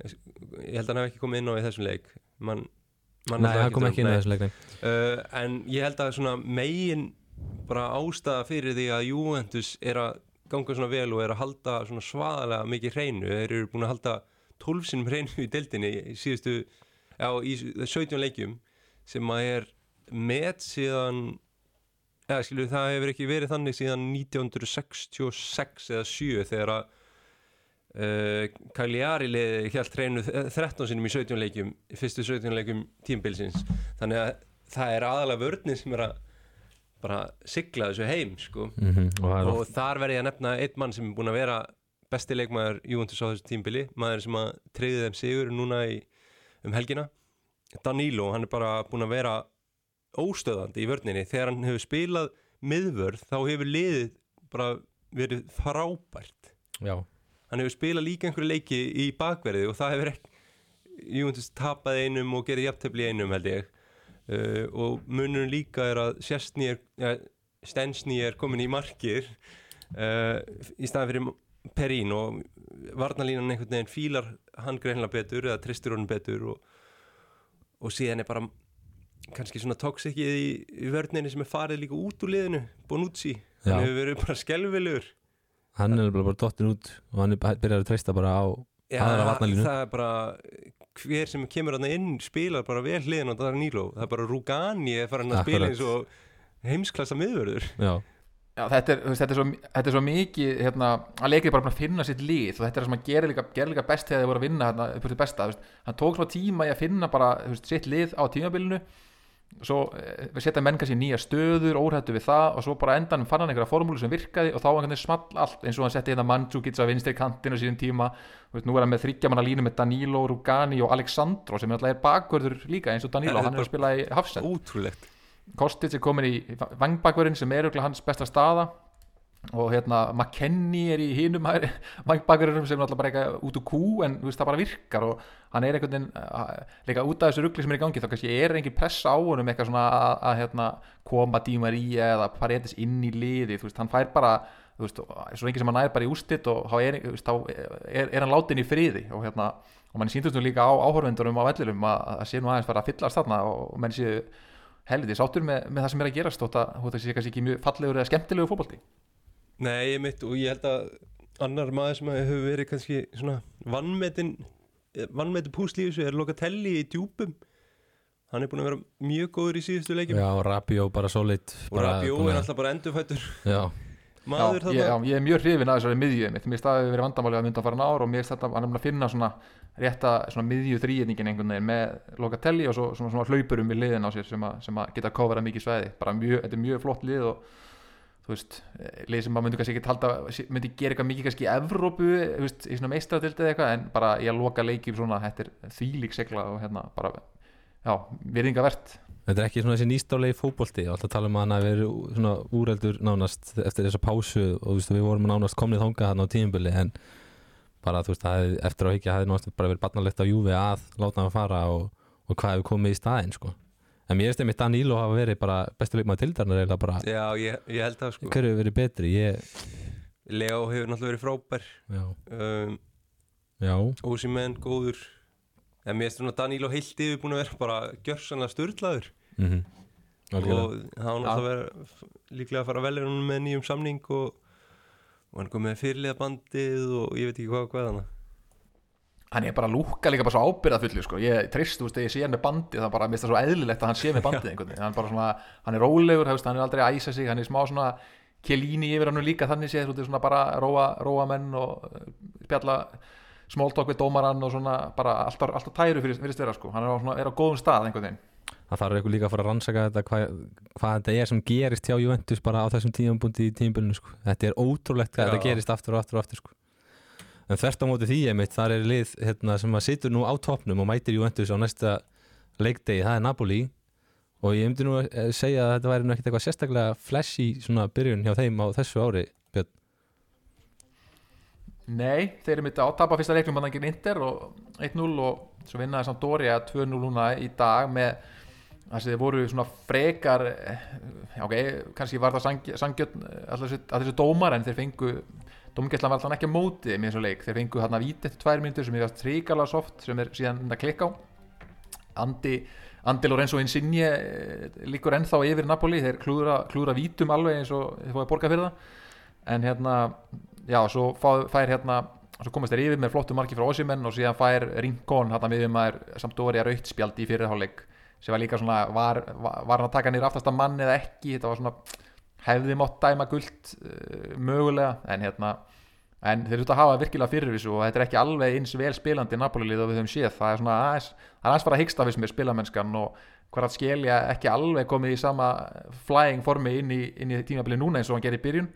ég held að hann hef ekki komið inn á í þessum leik. Man, man Nei, hann kom ekki inn á þessu leikni uh, en ég held að svona megin bara ástæða fyrir því að Juventus er að ganga svona vel og er að halda svona svaðalega mikið hreinu þeir eru búin að halda 12 sinum hreinu í deildinni í síðustu já, í 17 leikjum sem að er met síðan eða skilu það hefur ekki verið þannig síðan 1966 eða 7 þegar að uh, Cagliari liði helt hreinu 13 sinum í 17 leikjum fyrstu 17 leikjum tímbilsins þannig að það er aðalega vörninn sem er að bara sigla þessu heim sko. mm og það er og þar verð ég að nefna einn mann sem er búin að vera besti leikmaður Juventus á þessu tímbili maður sem að treyði þeim sigur núna í, um helgina. Danilo, hann er bara búin að vera óstöðandi í vörninni. Þegar hann hefur spilað miðvörð þá hefur liðið bara verið frábært. Já, hann hefur spilað líka einhverju leiki í bakverði og það hefur ekki Juventus tapað einum og gerði jafntefli í einum held ég. Uh, og munurinn líka er að ja, Stensni er komin í markir uh, í staðan fyrir Perín og varnalínan einhvern veginn fílar hann greinlega betur eða tristur honum betur og, og síðan er bara kannski svona toxikið í, í vörninni sem er farið líka út úr liðinu Bonucci, Já. hann hefur verið bara skelvilegur hann er bara, dottin út og hann er byrjar að treysta bara á aðra varnarlínu. það er bara hver sem kemur hann inn spilar bara vel hliðin á Danilo. Það er bara Rugani er farin að spila eins og heimsklassa miðvörður. Já, Já, þetta er, veist, þetta, er svo, þetta er svo mikið hérna, að leikir bara að finna sitt lið. Og þetta er það sem hann gerir líka, gerir líka best þegar þið voru að vinna hérna, upp því besta, veist, hann tók svona tíma í að finna bara veist, sitt lið á tímabilinu. Svo eh, við setja menn kannski nýja stöður óhættu við það og svo bara á endanum fann hann einhverja formúlu sem virkaði og þá einhvern veginn small allt eins og hann setti hérna Mandzukic á vinstri kantinu síðan tíma, nú er hann með þryggjamanna línu með Danilo, Rugani og Alexandro sem alltaf er bakvörður líka eins og Danilo, hann er að spila í Hafsend Kostic er komin í vangbakverðin sem er örugglega hans besta staða. Og hérna McKennie er í hinum vangbakverðinum sem er alltaf bara eitthvað út úr kú en veist það bara virkar og hann er einhvern veginn líka út af þessu ruggli sem er í gangi þá kannski er engin pressa á honum eitthvað svona að, að hérna, koma dímar í eða Paredes inn í liði veist hann fær bara þú veist, svo lengi sem hann nær bara í ústitt og er, veist, þá er, er hann látin í friði og hérna og mann síndust nú líka á áhörvendurum á vellirum að það sé nú aðeins fara að fyllast þarna og menn séu helviti sáttur með, með það sem er að gerast þótt að þótt að sé kannski ekki mjög fallegur eða skemmtilegu fótbolti? Nei, ég mitt og ég held að annar maður sem hefur verið kannski svona vannmetin vannmetin þessu er Locatelli í djúpum. Hann er búin að vera mjög góður í síðustu leikjum. Já, Rabió bara solid og Rabió er alltaf bara endurfættur já, maður já, ég, ég er mjög hrifin að þessari miðju mér staði verið vandamáli að mynda að fara ár og mér staði að finna svona rétta svona miðju þrýjetningin einhvern veginn með Locatelli og svo, svona, svona hlaupurum við liðin á sér sem, að, sem að geta að kofara mikið svæði. Bara mjög, þetta er mjög flott lið og þú veist, lið sem maður myndi kannski ekki talda myndi gera eitthvað mikið kannski í Evrópu þú veist, í svona meistradildi eða eitthvað en bara ég að loka leikjum svona, þetta er þvílík segla og hérna bara, já, virðingavert þetta er ekki svona þessi nýstálegi fótbolti. Og alltaf tala um að hann að vera svona úreldur nánast eftir þessa pásu og veist, við vorum nánast komnið þangað hann á tíumbili en bara þú veist, hefði, eftir á higgja hefði nánast bara verið barnalegt á Júfi að láta hann fara og, og hvað hefur komið í staðinn sko. en mér finnst einmitt Danilo hafa verið bara bestu leikmaður tildarnar eða bara. Já, ég, ég held það sko. Hver hefur verið betri? Ég, Leo hefur náttúrulega verið frábær. Já, um, já, Ósimenn, góður en mér finnst Danilo heilt yfir búin að vera bara gjörsanlega störtlaður mhm. Algjörlega. og hann var náttúrulega vera líklega að fara að velja hann með nýjum samning og, og hann kom með fyrirliða bandið og ég veit ekki hvað og hvað hann hann er bara að lúka líka bara svo ábyrða fullu sko. ég trist, þú veist, ég sé hann með bandið það bara mista svo eðlilegt að hann sé með bandið einhvern veginn. Hann, er bara svona, hann er rólegur, hann er aldrei að æsa sig hann er smá svona kelíni yfir hann líka þannig séð, þú veist, svona bara róa, róa menn og spjalla smóltók við dómarann og svona bara alltaf, alltaf tæru fyrir, fyrir stverða sko. hann er á, svona, er á góðum stað einhvern veginn það þarf eitthvað líka að fara að rannsaka þetta hvað, hvað þetta er sem gerist hjá Juventus bara á þessum tímabúndi í tímabölinu sko. þetta er ótrúlegt Já. þetta gerist aftur og aftur og aftur sko. en þvert á móti því einmitt þar er lið hérna, sem að situr nú á toppnum og mætir Juventus á næsta leikdegi, það er Napoli og ég myndi nú að eh, segja að þetta væri nú ekkert eitthvað sérstaklega flashy svona byrjun hjá þeim á þessu ári. Nei, þeir eru mitt að tapa fyrsta leiklum hann gegn Inter og 1-0 og svo vinnaði Sampdoria 2-0 núna í dag með þess að þeir voru svona frekar eh, ok, kannski var það sang- sangjörn allir þessi dómar en þeir fengu dómgæslan var alltaf ekki að móti í þessu leik. Þeir fengu hann að víti eftir tvær myndur sem ég gæst tríkala soft sem er síðan að klikka á. Andi, Andi Lorenzo Insigne eh, líkur ennþá yfir Napoli þeir klúðra, klúðra vítum alveg eins og þeir fóði að borga fyrir það. En hérna já, svo fá, fær hérna svo komast þeir yfir með flottu marki frá Osimenn og síðan fær Rincon hérna við maður samt Dóri að raut spjald í fyrirháleik sem var líka svona, var, var, var hann að taka nýr aftasta mann eða ekki, þetta var svona hefði mátt dæma guld uh, mögulega, en hérna en þeir þurft að hafa virkilega fyrir þessu og þetta er ekki alveg eins vel spilandi Napoli-lið og við höfum séð, það er svona aðeins það er aðeins fara að hyggsta fyrst með spilamennskan og hver að skilja ekki alveg komið í sama flying formi inn í, í tímabilið núna eins og hann gerir í byrjun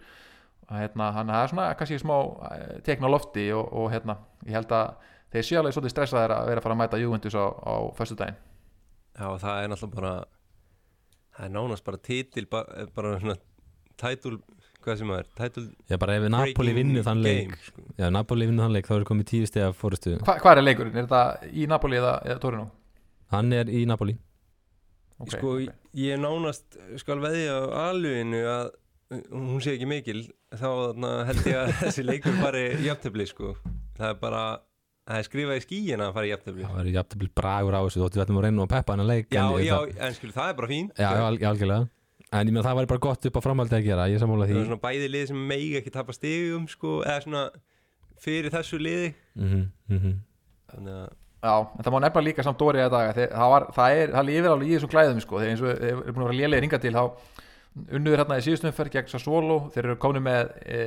hérna, hann það er svona kannski smá eh, tekn á lofti og, og hérna, ég held að þeir séu alveg svolítið stressaðir að vera að fara að mæta Juventus á, á föstudaginn Já, það er náttúrulega bara það er nánast bara titil bara, bara svona title, hvað sem það er title já bara ef Napoli breaking vinnu þann leik game, sko. já, ef Napoli vinnu þann leik þá er komið tíu steg af fórustu Hva, Hvað er leikurinn? Er þetta í Napoli eða, eða Torino? hann er í Napoli Okay, sko, ok. ég er nánast skal veðja á alveginu að hún sé ekki mikil þá þarna, held ég að þessi leikur fari jafntefli sko. það er bara það er skrifað í skíin að fara í jafntöfli það verður jafnvel bragur á þessu við ætlum að reyna að peppa hann að leik já, en, já, það, en skilur, það er bara fín já, já, alg- algjörlega. En ég meina það væri bara gott upp á framhaldi að gera ég sammála það því. er svona bæði lið sem megi ekki tapa stigum sko, eða svona fyrir þessu liði. Mm -hmm, þannig að Já, en það má nefna líka samt dórið að daga það, var, það, er, það lifir alveg í þessum klæðum sko, þegar eins og þeir eru búin að vera lélegir hinga til þá unnuður hérna í síðustumferð gegn Sassuolo, þeir eru komin með e,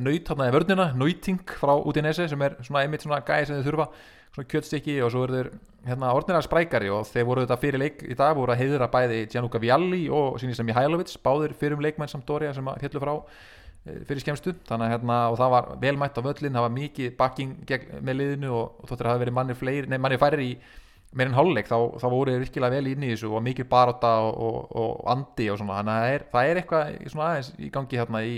nöyt hérna í vörnina, nöyting frá út í nesi sem er svona einmitt svona gæði sem þeir þurfa, svona kjötstykki og svo eru þeir hérna orðnirlega sprækari. Og þeir voru þetta fyrir leik í dag, voru að heiðra bæði Gianluca Vialli og sínist sem Mihailovic báðir fyrir um leikmenn samt Dória sem hérlu frá eh, fyrir skemmstu. Þannig að hérna og það var velmætt á völlin það var mikið bakking með liðinu og, og þóttir að það hafi verið manni, fleiri, nei, manni færir í meirinn hálfleik þá, þá voru þeir virkilega vel inn í þessu og mikið baróta og, og, og andi og svona. Þannig að það er, það er eitthvað svona aðeins í gangi hérna í,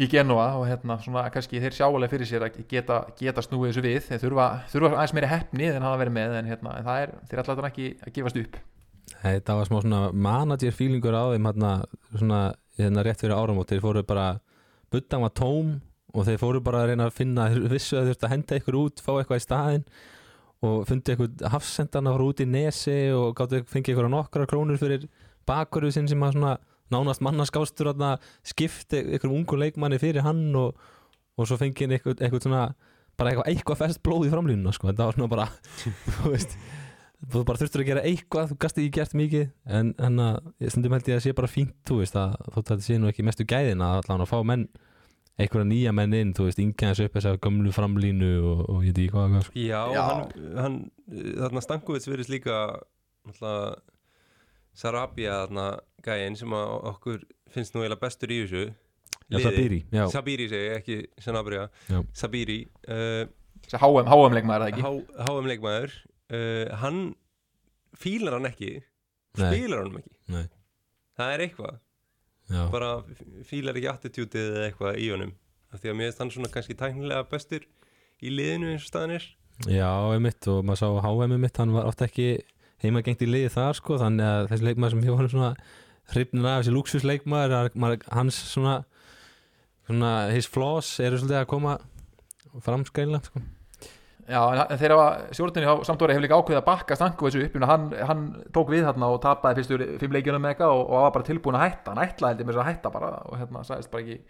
í Genova og hérna svona kannski þeir sjáulega fyrir sér að geta, geta snúið þessu við. Þeir þurfa, þurfa aðeins meiri hefni en hafa verið með en hérna en það er, þeir þetta ekki að gefast upp. Þetta var smá svona manager feelingur á þeim hérna, svona, hérna rétt fyrir áramót. Þeir fóru bara, buddan var tóm og þeir fóru bara að reyna að finna vissu að þeir þurftu að henda ykkur út, fá eitthvað í staðinn og fundi eitthvað hafsendana frá út í nesi og gáttu fengið ykkur nokkra krónur fyrir bakurðu sinn sem að svona nánast mannaskásstur þarna skipti ykkur ungu leikmanni fyrir hann og, og svo fengið eitthvað, eitthvað svona bara eitthvað, eitthvað fest blóð í framlínuna sko. þetta var svona bara þú veist þú bara þurftur að gera eitthvað, þú gasti ekki gert mikið en, en að, ég held ég að sé bara fínt þú veist, að þótt að þetta sé nú ekki mestu gæðin að að fá menn einhverja nýja menn inn, þú veist, yngi hans upp þess að gömlu framlínu og, og ég ekki hvað, hvað. Já, Já. hann, hann þarna Stankovic verðist líka náttúrulega Sarabia þarna gæinn sem að okkur finnst nú eiginlega bestur í þessu Já, liði. Sabiri, já, Sabiri segi, ekki Sanabria Já. Sabiri uh, HM, HM leikmaður er það ekki HM leikmaður uh, hann fílar hann ekki Nei. spilar hann ekki Nei. það er eitthvað, já, bara fílar ekki attitútið eða eitthvað í honum. Af því að mér finnst hann svona kannski tæknilega bestur í liðinu eins og staðan er. Já, einmitt og maður sá HM mitt, hann var oft ekki heimagengt í liði þar, sko, þannig að þessi leikmaður sem ég var svona hrifnir af þessi luxusleikmaður, að- maður- hans svona svona, his flaws eru svolítið að koma fram skæla, sko Já, en þeir hafa stjórninni á Sampdóri hefur líka ákveðið að bakka stanku þessu upp hann, hann tók við þarna og tapaði fyrstu fimm leikjunum með eitthvað og, og var bara tilbúin að hætta. Hann ætlaði heldur þess að hætta bara og hérna sagðist bara ekki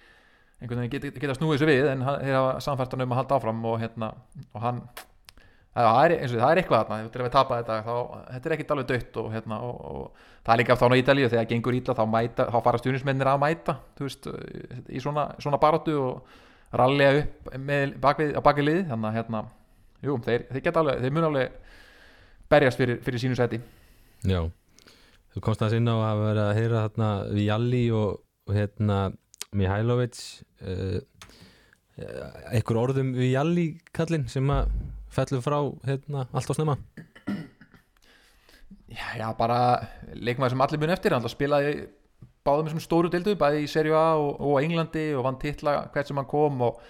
einhvern veginn geta, geta snúið þessu við en hann, þeir hafa samfært hann um að halda áfram og hérna og hann það er, eins og það er eitthvað þarna. Að við tapa þetta þá, þetta er ekkit alveg dött og, hérna, og, og það er líka þá á Ítalíu þegar gengur ítla þá, mæta, þá fara stjórnismennir að mæta þú veist, í svona, svona baróttu og rallega upp með bakvið, á bakvið liði þannig að hérna, jú, þeir, þeir geta alveg þeir mun alveg berjast fyrir, fyrir sínu seti Já, þú komst aðeins inn á að vera að heyra þarna Vialli og, og hérna Mihailovic uh, einhver orðum Vialli kallinn sem að fellur frá hérna allt á snemma? Já, já, bara leikmaður sem allir mun eftir. Hann spilaði báðum þessum stóru deildu bæði í Serie A og, og Englandi og vann titla hvert sem hann kom og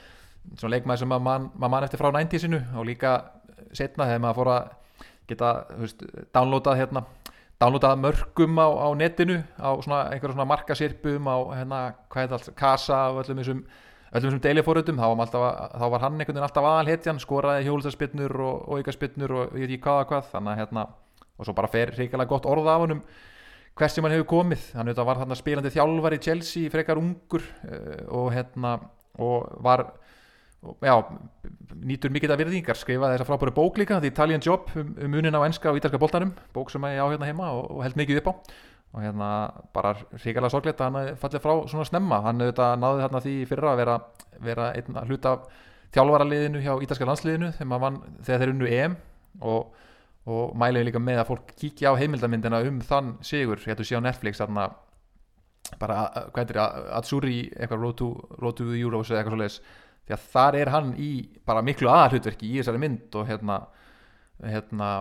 svona leikmaður sem maður man, maður man eftir frá 90-sinu og líka setna þegar maður fór að geta veist, downloadað hérna downloadað mörgum á, á netinu á svona einhverjum svona markasirpum á hérna, hvað er það allt, kasa og öllum þessum öllum þessum deilifórutum, þá, þá var hann einhvern veginn alltaf aðalhetjan, skoraði hjólutarspinnur og, aukaspinnur og ég veit ekki hvað og hvað þannig að hérna, og svo bara fer reikalega gott orða af honum hvers sem hann hefur komið. Hann var þarna spilandi þjálfar í Chelsea frekar ungur uh, og hérna og var já, nýtur mikið af virðingar skrifaði þessa frábæru bók líka The Italian Job um, um munin á enska og ítalska boltanum bók sem ég á hérna heima og, og held mikið upp á. Og hérna bara ríkilega sorglegt að hann fallið frá svona snemma. Hann auðvitað náði þarna því fyrra að vera, vera einn að hluta þjálfaraliðinu hjá ítalska landsliðinu vann, þegar þeir unnu EM. Og, og mælið líka með að fólk kíkja á heimildamyndina um þann sigur. Hættu sé á Netflix þarna bara, hvað heitir það, Atsuri eitthvað Road to, Road to Euros eða eitthvað svo leiðis því að þar er hann í bara miklu aðalhutverki í þessari mynd og hérna, hérna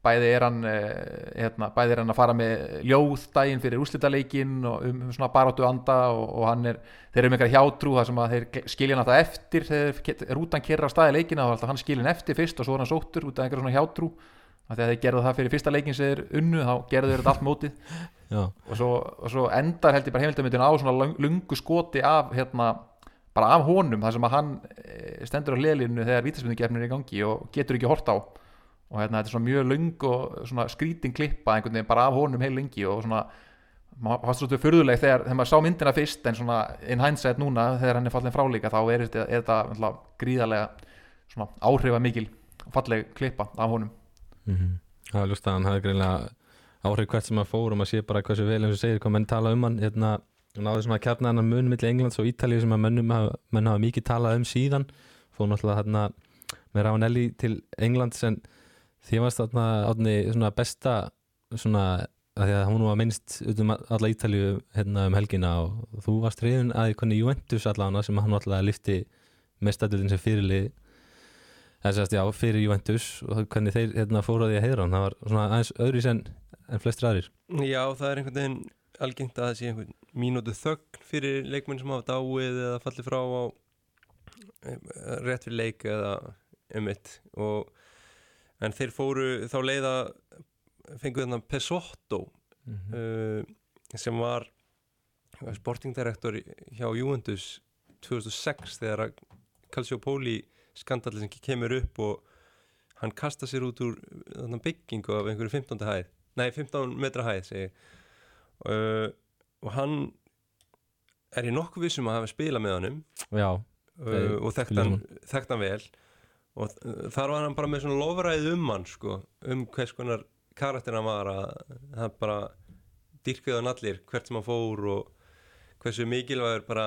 bæði er hann eh, hérna, bæði er hann að fara með ljóð daginn fyrir úrslitaleikin og um, um svona baróttu anda og, og hann er þeir eru með eitthvað hjátrú þar sem að þeir skilja hann alltaf eftir þegar rútan kerra á staði leikina er alltaf hann skilin eftir fyrst og svo er hann sóttur út af einhverja svona hjátrú. Að þegar þeir gerðu það fyrir fyrsta leikin sem þeir unnu þá gerðu þeir allt mótið. Og svo, og svo endar held ég bara heimildamöndin á svona lungu skoti af hérna bara af honum þar sem að hann eh, stendur á hliðlínu þegar vítaspindugefnin er í gangi og getur ekki hort á og hérna, þetta er svona mjög löng og svona skrítin klippa einhvern veginn bara af honum heil lengi og svona maður fannst svolítið furðuleg þegar, þegar maður sá myndina fyrst en svona in hindsight núna þegar hann er fallin frálíka þá er þetta, er þetta gríðarlega svona áhrifa mikil falleg klippa af honum Mhm. Það er ljóst að hann hafði greinlega áhrif hvert sem að fór og maður sé bara hversu vel eins og segir hvað menn tala um hann hérna, og náði svona að kjarna hann mun milli Englands og Ítalíu sem að mönnum hafa, menn hafa mikið talað um síðan. Fór náttúrulega hérna með Ravanelli til Englands en því varst þarna átni svona besta svona að því að hún var minnst út um alla Ítalíu hérna um helgina og þú varst reyðin að hvernig Juventus allavega sem hann alltaf lifti mestadurinn sem fyrirlið sérst já, fyrir Juventus og hvernig þeir hérna, fóru að því að heiðra hann. Það var svona aðeins öðru en, en flestir aðrir. Já, það er einhvern veginn algengt að það sé einhvern mínútu þögn fyrir leikmenn sem hafa dáið eða fallið frá á eh, rétt fyrir leik eða ummitt og en þeir fóru þá leiða fengu þarna Pesotto mm uh, sem var sportingdirektor hjá Juventus 2006 þegar Calciopoli skandalli sem kemur upp og hann kasta sér út úr þarna byggingu af einhverju 15. hæð nei 15 metra hæð segi ég. Uh, og hann er ég nokkuð vissum að hafa spilað með honum. Já, uh, og þekkt hann, þekkt hann vel. Og þar var hann bara með svona lofræðið um hann sko, um hvers konar karakter hann var að það bara dyrkaði hann allir hvert sem hann fór og hversu mikilvægur bara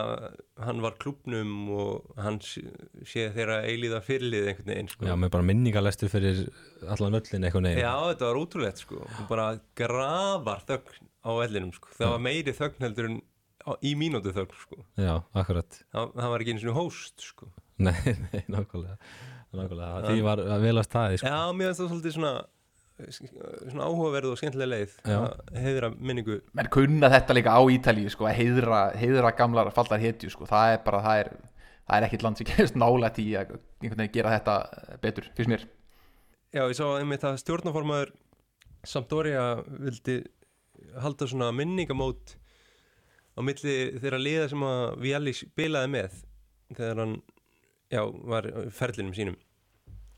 hann var klubnum og hann sé þeirra eilíða fyrirlið einhvern veginn sko. já, með bara minningalestur fyrir allan öllin eitthvað neginn Já, þetta var ótrúlegt sko. Og bara grafar þögn á vellinum sko. Það var meiri þögn heldur en í mínútu þögn sko. Já, akkurat. Það, það var ekki eins og host sko. Nei, nei, nákvæmlega. Nákvæmlega, því var vel að staði sko. Já, mér finnst það svolítið svona svona áhugaverð og skemmtilega leið að heiðra minningu. Menn kunna þetta líka á Ítalíu sko, að heiðra, heiðra gamlar fallar hetju sko. það er bara, það er, það er ekkit land sem gerist nálægt í að einhvern veginn gera þetta betur, fyrst mér. Já, ég sá einmitt að stjórnaformaður Sampdoria vildi halda svona minningamót á milli þeirra liða sem að Vialli spilaði með þegar hann já, var ferlinum sínum.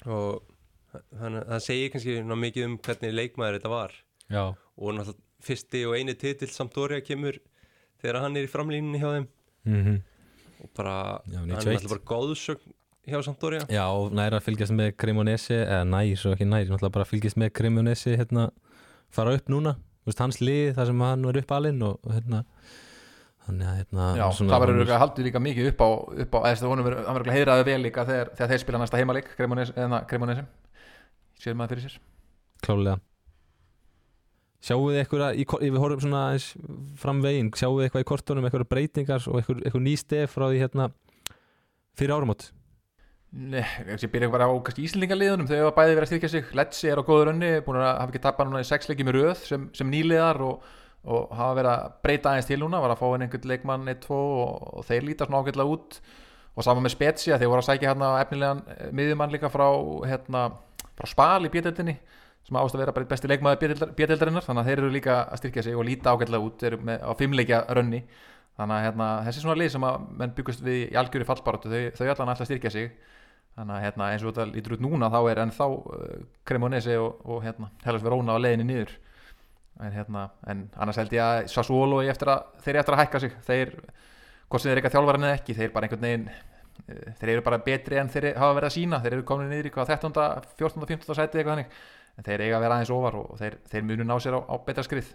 Og hann, það segir kannski ná mikið um hvernig leikmaður þetta var. Já, og náttúrulega fyrsti og eini titill Sampdoria kemur þegar hann er í framlínunni hjá þeim. Mm og bara, Já, hann er 91. alltaf bara góðsögn hjá Sampdoria. Já, og næra að fylgjast með Cremonese eða nær, svo ekki nær, náttúrulega bara að fylgjast með Cremonese hérna, fara upp núna. Þú veist, hans lið, þar sem hann var upp alinn og, og hérna þannig að hérna Já, það verður örugglega haldið líka mikið upp á, upp á eða honum verður, heiðraði vel líka þegar, þegar þeir spila næsta heimaleik Cremonese sér maður fyrir sér. Klálega Sjáu þið eitthvað, við horfum svona aðeins fram veginn, sjáu þið eitthvað í kortunum eitthvað breytingar og eitthvað, eitthvað ný stef frá því hérna fyrir árumót Nei, ég byrja bara á Íslendingaliðunum. Þau hafa bæði verið að styrkja sig. Letsi er á góður önni, búin að hafa ekki tapað núna í sex leiki með röð sem, sem nýliðar og, og hafa verið að breyta aðeins til núna. Var að fá einhvern leikmann 1-2 og, og þeir líta svona ágætlega út. Og saman með Spezia, þeir voru að sækja hérna efnilegan eh, miðjumann líka frá hérna, frá Spal í bjöldinni sem ást að vera bara besti leikmaður bjöldildarinnar þannig að þeir eru líka að styrkja sig og líta ágætlega út eru með, á fimmleikja rönni. Þannig að hérna, þessi svona lið sem að menn byggust við í algjöri fallbaratu þau, þau allan alltaf styrkja sig. Þannig að hérna, eins og þetta lítur út núna þá er ennþá uh, Cremonese og, og hérna, Hellas Verona á leiðinni niður. En, hérna, en annars held ég að Sassuolo eftir að, þeir eru eftir að hækka sig. Þeir, hvort sem þeir eitthvað þjálfara eða ekki þeir bara einhvern veginn þeir eru bara betri en þeir hafa verið að sína þeir eru komin niður í hvað 13. 14. 15. sæti eitthvað þannig en þeir eiga að vera aðeins ofar og þeir, þeir munu ná sér á, á betra skrið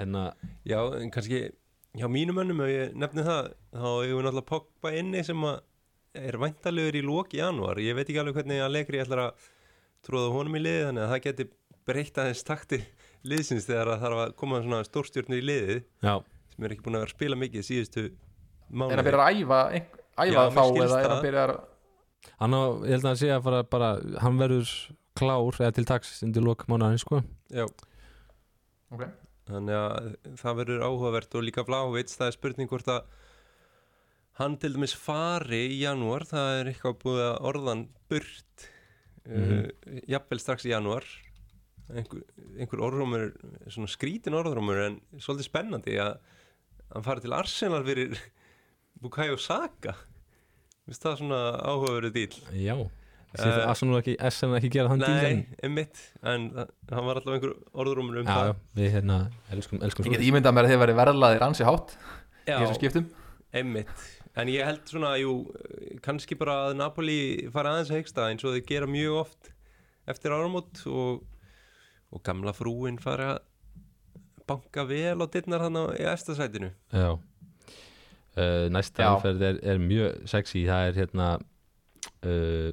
en að, Já, en kannski hjá mínum önnum ef ég nefni það þá hefur við náttúrulega Pogba inni sem að er væntalega í lók í janúar ég veit ekki alveg hvernig Allegri ætlar að tróða honum í liði þannig að það geti breytt aðeins takti liðsins þegar það þarf að koma stórstjórnir í liðið já, sem er ekki búin að vera að spila mikið síðustu mánuði. Er að byrja að æfa, ein, æfa Já, þá eða er að byrja að hann á, ég held að hann sé að fara bara, hann verður klár eða til taks undir lok mánuðarins sko. Já, okay. þannig að það verður áhugavert og líka Vlávits, það er spurning hvort að hann til dæmis fari í janúar, það er eitthvað búið að orðan burt Mhm. uh, jafnvel strax í janúar. Einhver, einhver svona skrítin orðrumur en svolítið spennandi að hann farið til Arsenal fyrir Bukayo Saka? Vist það svona áhugaverið dýl Já, sér Eh, uh, Arsenal ekki, SN ekki gera þann díl Nei, einmitt. En það- hann var alltaf einhver orðrúmur um Já, það. já, við hérna elskum, elskum Ég get ímyndað mér að þið verið verðlaðir ansi hátt í Já, einmitt. En ég held svona, jú, kannski bara að Napoli fara aðeins að heiksta eins og þau gera mjög oft eftir áramót og, og gamla frúin fara að banka vel á dittnar hann í efstasætinu Já uh, Næsta Já. umferð er, er mjög sexy. Það er hérna uh,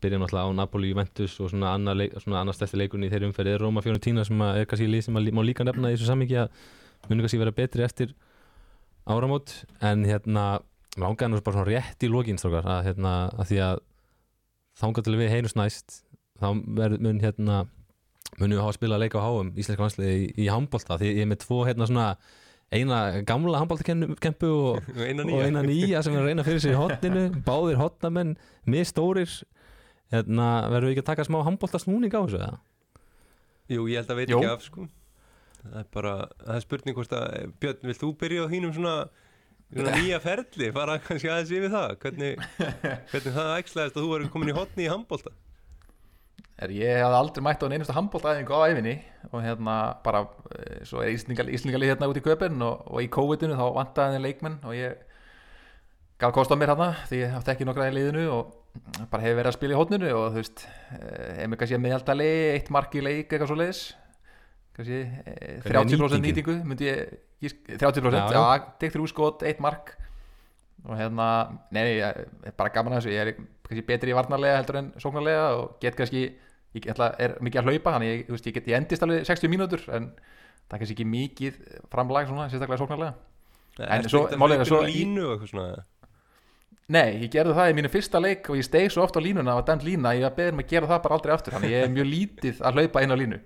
Byrjum náttúrulega á Napoli Juventus og svona annar, leik, svona annar stærsti leikunni í þeirri umferð er Roma Fiorentina sem að er kannski lið sem að má líka nefna í þessu sammingi að muni kannski vera betri eftir áramót. En hérna langaði nú bara svona rétt í lokin strókar að hérna að því að þangað til við heyrjumst næst þá mun hérna munum við hafa að spila leika á háum íslenska vansliði í, í handbolta. Því ég er með tvo hérna svona eina gamla handboltakempu og, og eina og nýja. eina nýja sem er að reyna fyrir sig í hotninu báðir hotnamenn, misstórir. Hérna, verðum við ekki að taka smá handboltasnúning á þessu eða? Jú, ég held að veit Jú. ekki af sko. Það er bara, það er spurning hvort að Björn, vilt þú byrja á þínum svona, svona nýja ferli, fara kannski aðeins yfir það. Hvernig, hvernig það æxlaðist að þú verður komin í hotni í handbólta er ég hafði aldrei mætt á einu einustu handbóltaæfingu á æfinni og hérna bara eh, svo er Íslingalið hérna út í köpinn og, og í COVID-inu þá vantaði þeim leikmenn og ég gaf kost á mér hérna því ég átti ekki nokkra í liðinu og bara hefur verið að spila í hótninu og þú veist, eh, hefur kannski meðaldali eitt mark í leik eitthvað svo leiðis kannski eh, Hvernig er 30% nýtingin? nýtingu myndi ég, ég 30% Já, já, já. tek þrjú skot, eitt mark og hérna, nei, nei, ég er bara gaman að þessu, ég er kannski betri í varnarlega heldur en sóknarlega og get kannski ég ætla, er mikið að hlaupa, þannig ég, veist, ég, get, ég endist alveg 60 mínútur en það er kannski ekki mikið framlag svona, sérstaklega sóknarlega. En svo- er svo í- línu og eitthvað svona Nei, ég gerði það í mínu fyrsta leik og ég steig svo oft á línuna og dæmt lína ég beðin um að gera það bara aldrei aftur þannig ég er mjög lítið að hlaupa inn á línu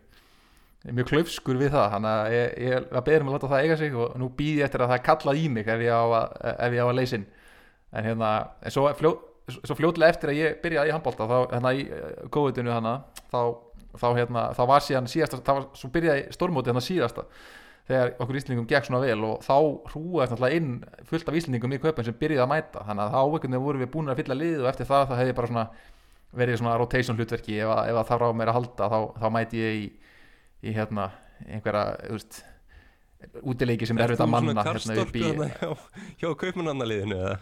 mjög klaufskur við það þannig að ég, ég var beðin um að láta það eiga sig og nú býð ég eftir að það kallað í mig ef ég á að, ef ég á að leysin en hérna, en svo, fljó, svo fljótlega eftir að ég byrjaði í handbólta þá, hérna í góðutinu hana þá, þá hérna, þá var síðan síðasta þá var, svo byrjaði stórmóti hérna síðasta þegar okkur Íslendingum gekk svona vel og þá hrúaði náttúrulega inn fullt af Íslendingum í köpun sem byrjaði að mæta. Þannig að þá veginn vorum við búin að fylla lið og eftir það það hefði bara svona verið svona rotation hlutverki. Ef, að- ef að það frá mér að halda þá, þá mæti ég í, í hérna einhverja, þú veist útileiki sem er erfitt að manna hérna upp í, hjá, hjá kaupmannannaliðinu eða?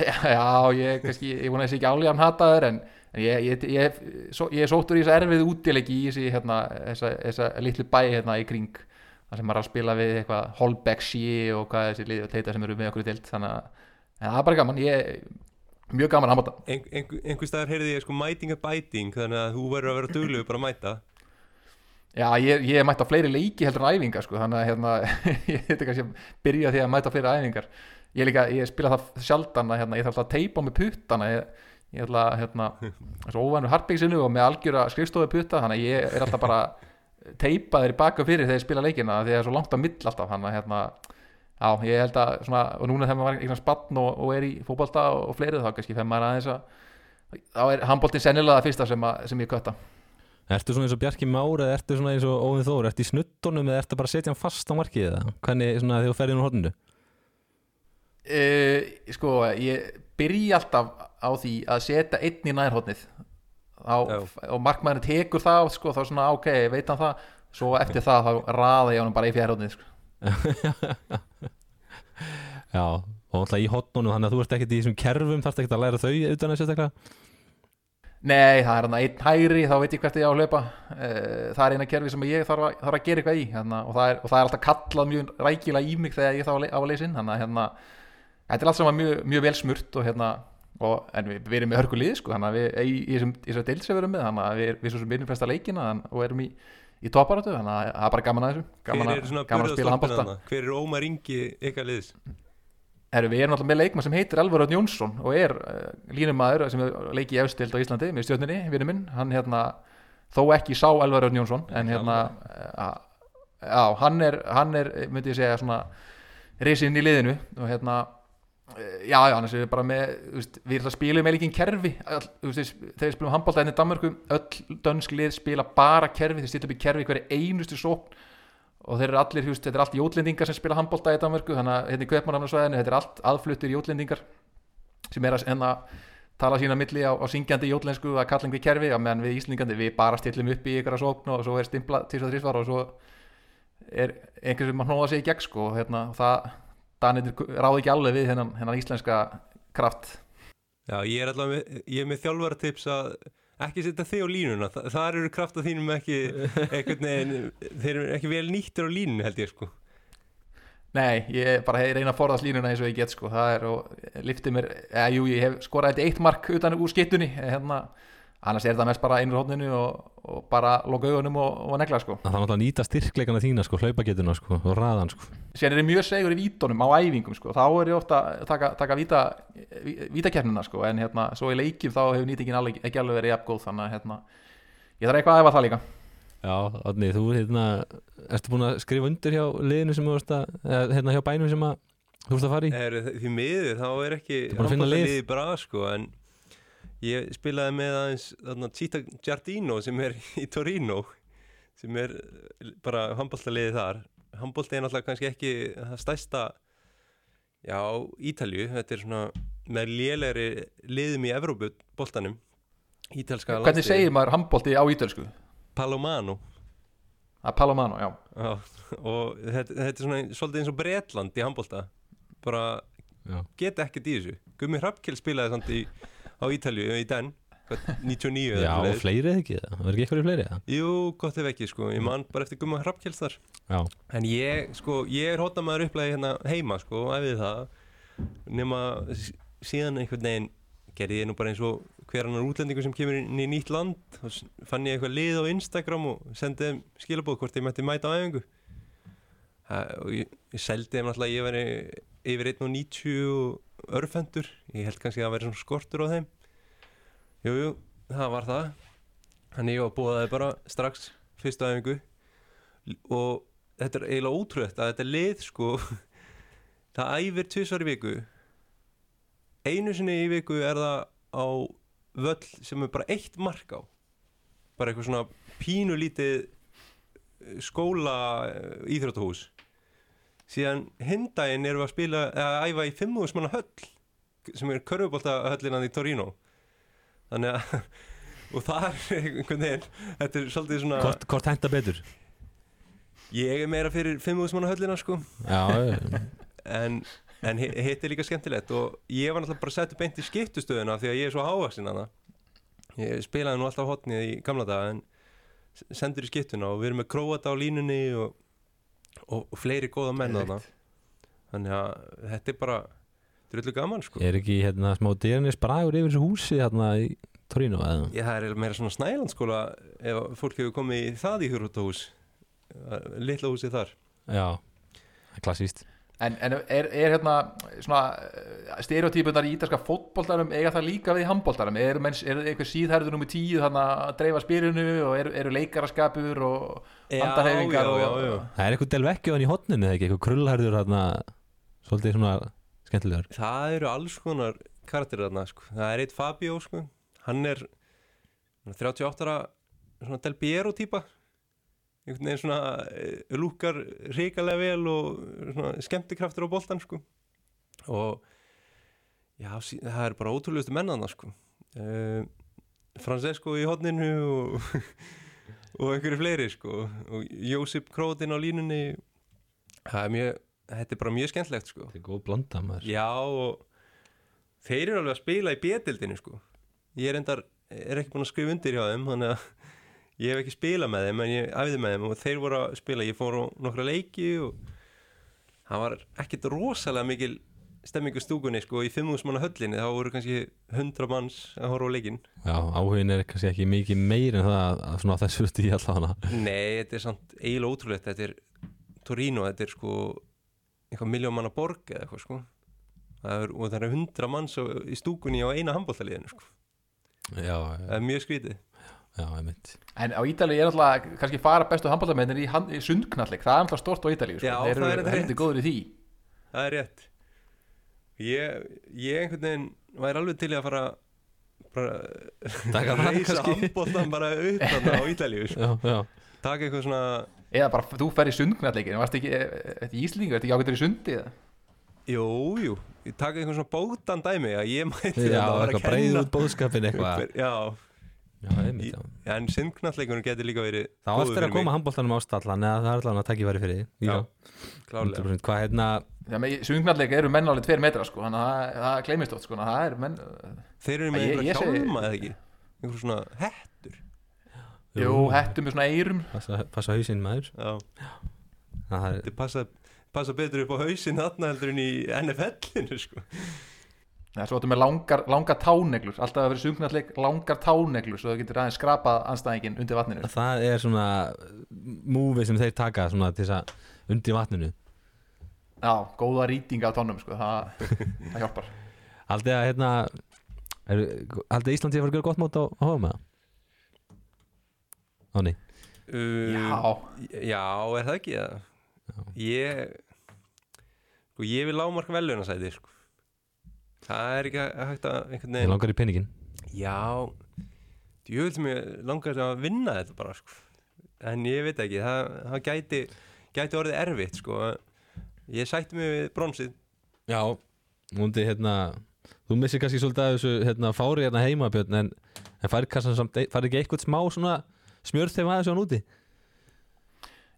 Já, ég kannski, ég vona að þessi ekki álíðan hataður en, en ég, ég, ég, svo, ég er sóttur í þessa erfið útileiki í þessi, hérna, þessa, þessa litlu bæ hérna í kring þar sem maður er að spila við eitthvað Holbeck sí og hvað þessi lið og teita sem eru með okkur í dild þannig að en það er bara gaman, ég mjög gaman að máta ein, ein, einhver staðar heyrði ég sko mæting er bæting þannig að þú verður að vera duglegur bara að mæta Já, ég, ég er mætt á fleiri leiki heldur en æfingar sko, þannig að hérna, ég þetta kannski að byrja því að mæta á fleiri æfingar. Ég, líka, ég spila það sjaldan að hérna, ég þarf alltaf að teipa á mig puttana ég, ég ætla að hérna, svo óvænu harpingsinu og með algjöra skrifstofu putta þannig að ég er alltaf bara teipaður í baka fyrir þegar ég spila leikina því að það er svo langt á mill alltaf þannig að hérna, já, ég held að svona, og núna þegar maður var einhvern spann og, og er í fótbolta og, og fleiri þá kannski þegar maður aðeins að þá er handboltin sennilega það fyrsta sem, að, sem ég kötta Ertu svona eins og Bjarki Már eða ertu svona eins og Óðin Þór? Ertu í snuttunum eða ertu bara að setja hann fast á markið eða? Hvernig svona þegar þú ferðin úr hodninu Uh, sko, ég byrja alltaf á því að setja einn í nærhóttnið Já. og markmæðurinn tekur það sko, þá svona ok, veit hann það. Svo eftir það þá raða ég honum bara í fjærhóttnið sko. Já, og alltaf í hodnunum þannig að þú ert ekkert í þessum kerfum þarfst ekkert að læra þau utan að sérstaklega Nei, það er hann einn hægri þá veit ég hvert ég á að hlaupa. Uh, það er eina kerfi sem ég þarf að, þarf að gera eitthvað í hérna, og, það er, og það er alltaf kallað mjög rækilega í mig þegar ég þá á að leysa inn þannig að hérna, þetta er allt saman mjög, mjög vel smurt og hérna og, en við, við erum með hörku lið sko, þannig að við í, í þessum, í þessum deil sem við erum með þannig að við, við erum flesta leikina og erum í, í toparötu þannig að það er bara gaman að þessu. Gaman, gaman að spila handbólta hver er Ómar Ingi ykkar liðs Herru, við erum alltaf með leikmann sem heitir Elvar Örn Jónsson og er uh, línumæður sem er leiki í efstild á Íslandi með stjórninni, vinnu minn, hann hérna þó ekki sá Elvar Örn Jónsson en hérna uh, já, hann er, hann er, myndi ég segja svona risinn í liðinu og hérna já, já, annars er við bara með veist, við erum að spila með líkin kerfi. All, veist, þegar við spilum handbólta enn í Danmörku öll dönsk lið spila bara kerfi. Þeir stilla upp í kerfi hverju einustu sókn og þeir eru allir, veist, þetta er allt jótlendingar sem spila handbólta í Danmörku, þannig að hérna í Kveipmannafnarsvæðinu þetta er allt aðfluttir jótlendingar sem er að enna tala sína milli á, á syngjandi jótlensku að kalling við kerfi, að meðan við Íslendingandi við bara stillum upp í ykkur að sókn og svo er stimpla til þess að þrísvar og svo er einhver sem að hnóða sig í gegn sko, og hérna, það Danir ráði ekki alveg við hennan, íslenska kraft. Já, ég er allavega ég er með þjálfaratips að ekki setja þig á línuna Þa, þar eru krafta þínum ekki veginn, þeir eru ekki vel nýttir á línunu held ég sko. Nei, ég bara hef reyna að forðast línuna eins og ég get sko, það er og liftið mér, eða jú, ég hef skorað eitt mark utan úr skittunni, hérna annars er það mest bara einur hótninu og, og bara loka augunum og, og negla sko Það er náttúrulega að nýta styrkleikana þína sko, hlaupagetuna sko, og raðan sko. Sér er ég mjög segur í vítunum á æfingum sko, þá er ég ofta að taka, taka víta, vítakernina sko, en hérna, svo í leikjum þá hefur nýtingin alveg, ekki alveg verið jafn góð, þannig að hérna, ég þarf eitthvað að æfa það líka Já, Átni, þú hérna, ertu búin að skrifa undir hjá liðinu sem þú varst að, eða hérna hjá bænum sem að þú varst að fara í? er, Því miður, þá er ekki búin að finna lið? handboltaliðið bra sko en ég spilaði með aðeins þarna, Tita Giardino sem er í Torino sem er bara handbóltaliðið þar. Handbólti er náttúrulega kannski ekki það stærsta já, Ítalju, þetta er svona með lélegri liðum í Evrópu boltanum. Ítalska Hvernig segir maður handbólti á ítölsku? Palomano. Að Palomano, já. Já, og þetta, þetta er svona svolítið eins og Bretland í handbólta bara Já. geta ekkert í þessu. Gummi Hrafkjell spilaði samt í, á Ítalju í den, hvað, 99 eða Já, svoleiðis. fleiri eða? Ekki er ekki eitthvað fleiri það? Jú, gott ef ekki sko, ég man bara eftir Gummi Hrafkjells þar. Já, en ég, sko, ég er hóttamæður upplæði hérna heima, sko, og æfið það. S- síðan einhvern veginn gerði ég nú bara eins og hver annar útlendingur sem kemur inn í nýtt land. Og fann ég eitthvað lið á Instagram og sendi þeim skilabóð hvort ég mætti mæta á æfingu. Og ég, ég seldi þeim náttúrulega að ég veri yfir 1.90 og örfendur. Ég held kannski að það veri svona skortur á þeim. Jú, jú, það var það. Þannig ég var búið bara strax fyrstu æfingu. Og þetta er eiginlega ótrúlegt að þetta lið sko það æfir tvisvar í viku. Einu sinni í viku er það á völl sem er bara eitt mark á. Bara eitthvað svona pínulítið eh, skóla eh, íþróttahús síðan hindaginn erum við að spila eða æfa í fimmúðismanna höll sem er körfubóltahöllinan í Torino. Þannig að og það er einhvern veginn þetta er svolítið svona hvort, hvort henda betur? ég er meira fyrir fimmúðismanna höllina sko. Já, en, en hi- hitt er líka skemmtilegt og ég var náttúrulega bara sett beint í skiptustöðuna því að ég er svo hávaksinn hana ég spilaði nú alltaf hotnið í gamla daga en sendur í skiptuna og við erum með króata á línunni og, og, fleiri góða menn þarna. Þannig að þetta er bara drullu gaman sko. Er ekki hérna smá dyrnis bragur yfir þessu húsi hérna í Torino eða? ég, það er meira svona snælandskóla ef fólk hefur komið í það í hurútahús litla húsið þar. Já, það er klassíst En, en er, er hérna svona stereotypunar í ítalska fótboltarum eiga það líka við í handboltarum er, er einhver síðherður nummer tíu þannig að dreifa spyrinu og eru er leikaraskapur og handarhefingar já, og, já, já. Það er eitthvað delvekkjóðan í hotninu eða ekki, eitthvað krullhærður hérna svolítið svona skemmtilegur Það eru alls konar karakterir þarna sko. Það er eitt Fabio sko. Hann er 38 ára svona Del Piero típa einhvern veginn svona eh, lúkar hrikalega vel og skemmtikraftur á boltan sko. og já, það er bara ótrúlegustu mennana sko. uh, Francesco í hodninu og, og einhverju fleiri sko. og Jósip Krótin á línunni það er mjög þetta er bara mjög skemmtlegt sko. Þetta er góð blanda maður Já og þeir eru alveg að spila í B-dildinu sko ég er endar, er ekki búin að skrifa undir hjá þeim þannig að ég hef ekki spilað með þeim en ég æfði með þeim og þeir voru að spila. Ég fór á nokkra leiki og það var ekkit rosalega mikil stemmingu stúkunni sko í 5.000 manna höllinni. Þá voru kannski 100 manns að horfa á leikin Já, áhugin er kannski ekki mikið meir en það að svona þessu stíð allavega Nei, þetta er samt eiginlega ótrúlegt. Þetta er Torino, þetta er sko eitthvað miljón manna borg eða eitthvað sko. Það er, og það eru 100 manns í stúkunni á eina handbóltaliðinu sko. Já, það er mjög skrítið já, En á Ítalíu er alltaf kannski fara bestu handboltamennir í, hand- í sundknallik, það er alltaf stort á Ítalíu sko. Já, Þeir það er eru rétt. góður í því. Það er rétt. Ég, ég einhvern veginn væri alveg til að fara bara Taka það reysa handbóltan bara upp þarna á Ítalíu sko. Já, já, taka eitthvað svona eða bara þú fer í ekki, þetta í Íslingu, þetta ekki ágættur í sundi eða? Jú, jú, ég taka einhvern svona bótan dæmi að ég mætti Já, þarna að vera að eitthvað breiður kenna- út bóðskapin eitthvað. Já, Já, en sindknalleikunum getur líka verið Það á góður eftir að koma handbóltanum á stallan eða það er allavega að takk væri fyrir því. Já, 100% Hvað hérna, Já, með sundknalleik eru menn alveg tveir metra sko, þannig að það, það gleymist oft sko, það er menn Þeir eru með einhverja hjálma eða ekki? Einhver svona hettur. Jú, hettum með svona eyrum. Passa, passa hausinn maður. Já, Það er, þetta passa, passa betur upp á hausinn þarna heldur en í NFL-inu sko. Já, svo áttu með langar, langar táneglur alltaf að vera sundknalleik langar táneglur svo það getur aðeins skrapað anstæðingin undir vatninu. Það er svona múfi sem þeir taka svona til þess að undir vatninu. Já, góða rýting af tónum sko, það, það hjálpar. Haldið að hérna er, Haldið að Íslandi að fara að gera gott mót á, á hóma Áni uh, Já, Já, er það ekki það? Ég sko, ég vil lámarka velunasæti sko. Það er ekki hægt að einhvern Ég veginn langar í peningin Já, djöfull sem ég langar að vinna þetta bara sko. en ég veit ekki það, það gæti, gæti orðið erfitt sko. ég sætti mig við bronsið Já Múndi hérna Þú missir kannski svolítið að þessu hérna, fári hérna heima Björn en, en kannski samt færi ekki eitthvað smá svona smjörð þegar aðeins á hann úti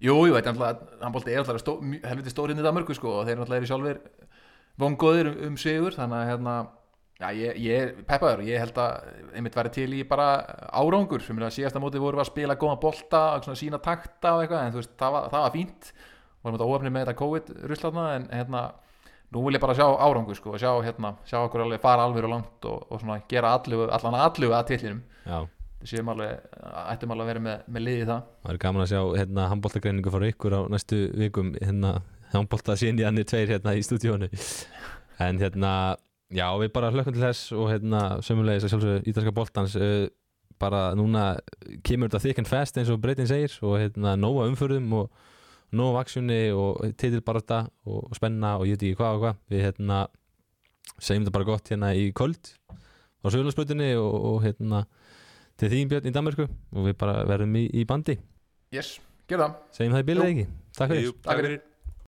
jú, jú, þetta er alltaf handbólti er alltaf stó, helviti stór inn í Danmörku sko, og þeir alltaf eru sjálfur vongoðir um, um sigur þannig að hérna Já, ég, ég peppaður, ég held að einmitt væri til í bara árangur. Sem er að síðasta móti voru að spila góða bolta og svona sína takta og eitthvað en veist, það var, það var fínt. Vorum þetta óöfni með þetta COVID-ruslatna en hérna, nú vil ég bara sjá árangur sko, og sjá, hérna, sjá okkur alveg fara alveg og langt og, og svona gera allu, allan allu að tillinum, Já. Séum alveg ættum alveg að vera með, með liði það. Það er gaman að sjá hérna handbóltagreiningu frá ykkur á næstu vikum hérna handbólta síni annir tveir hérna í stúdíónu en hérna já við bara hlökkum til þess og hérna sömulegis að sjálfsögðu ítalska boltans uh, bara núna kemur þetta thick and fast eins og breytin segir og hérna nóga umförðum og nóga vaksjunni og titilbarata og, og spenna og ég veit ekki hvað og hvað. Við hérna segjum þetta bara gott hérna í köld á sögularsbrutinni og, og hérna til þín Björn í Danmarku og við bara verðum í, í bandi. Yes, gerðu það. Segjum það í bilið Jú. ekki? Takk fyrir. Takk fyrir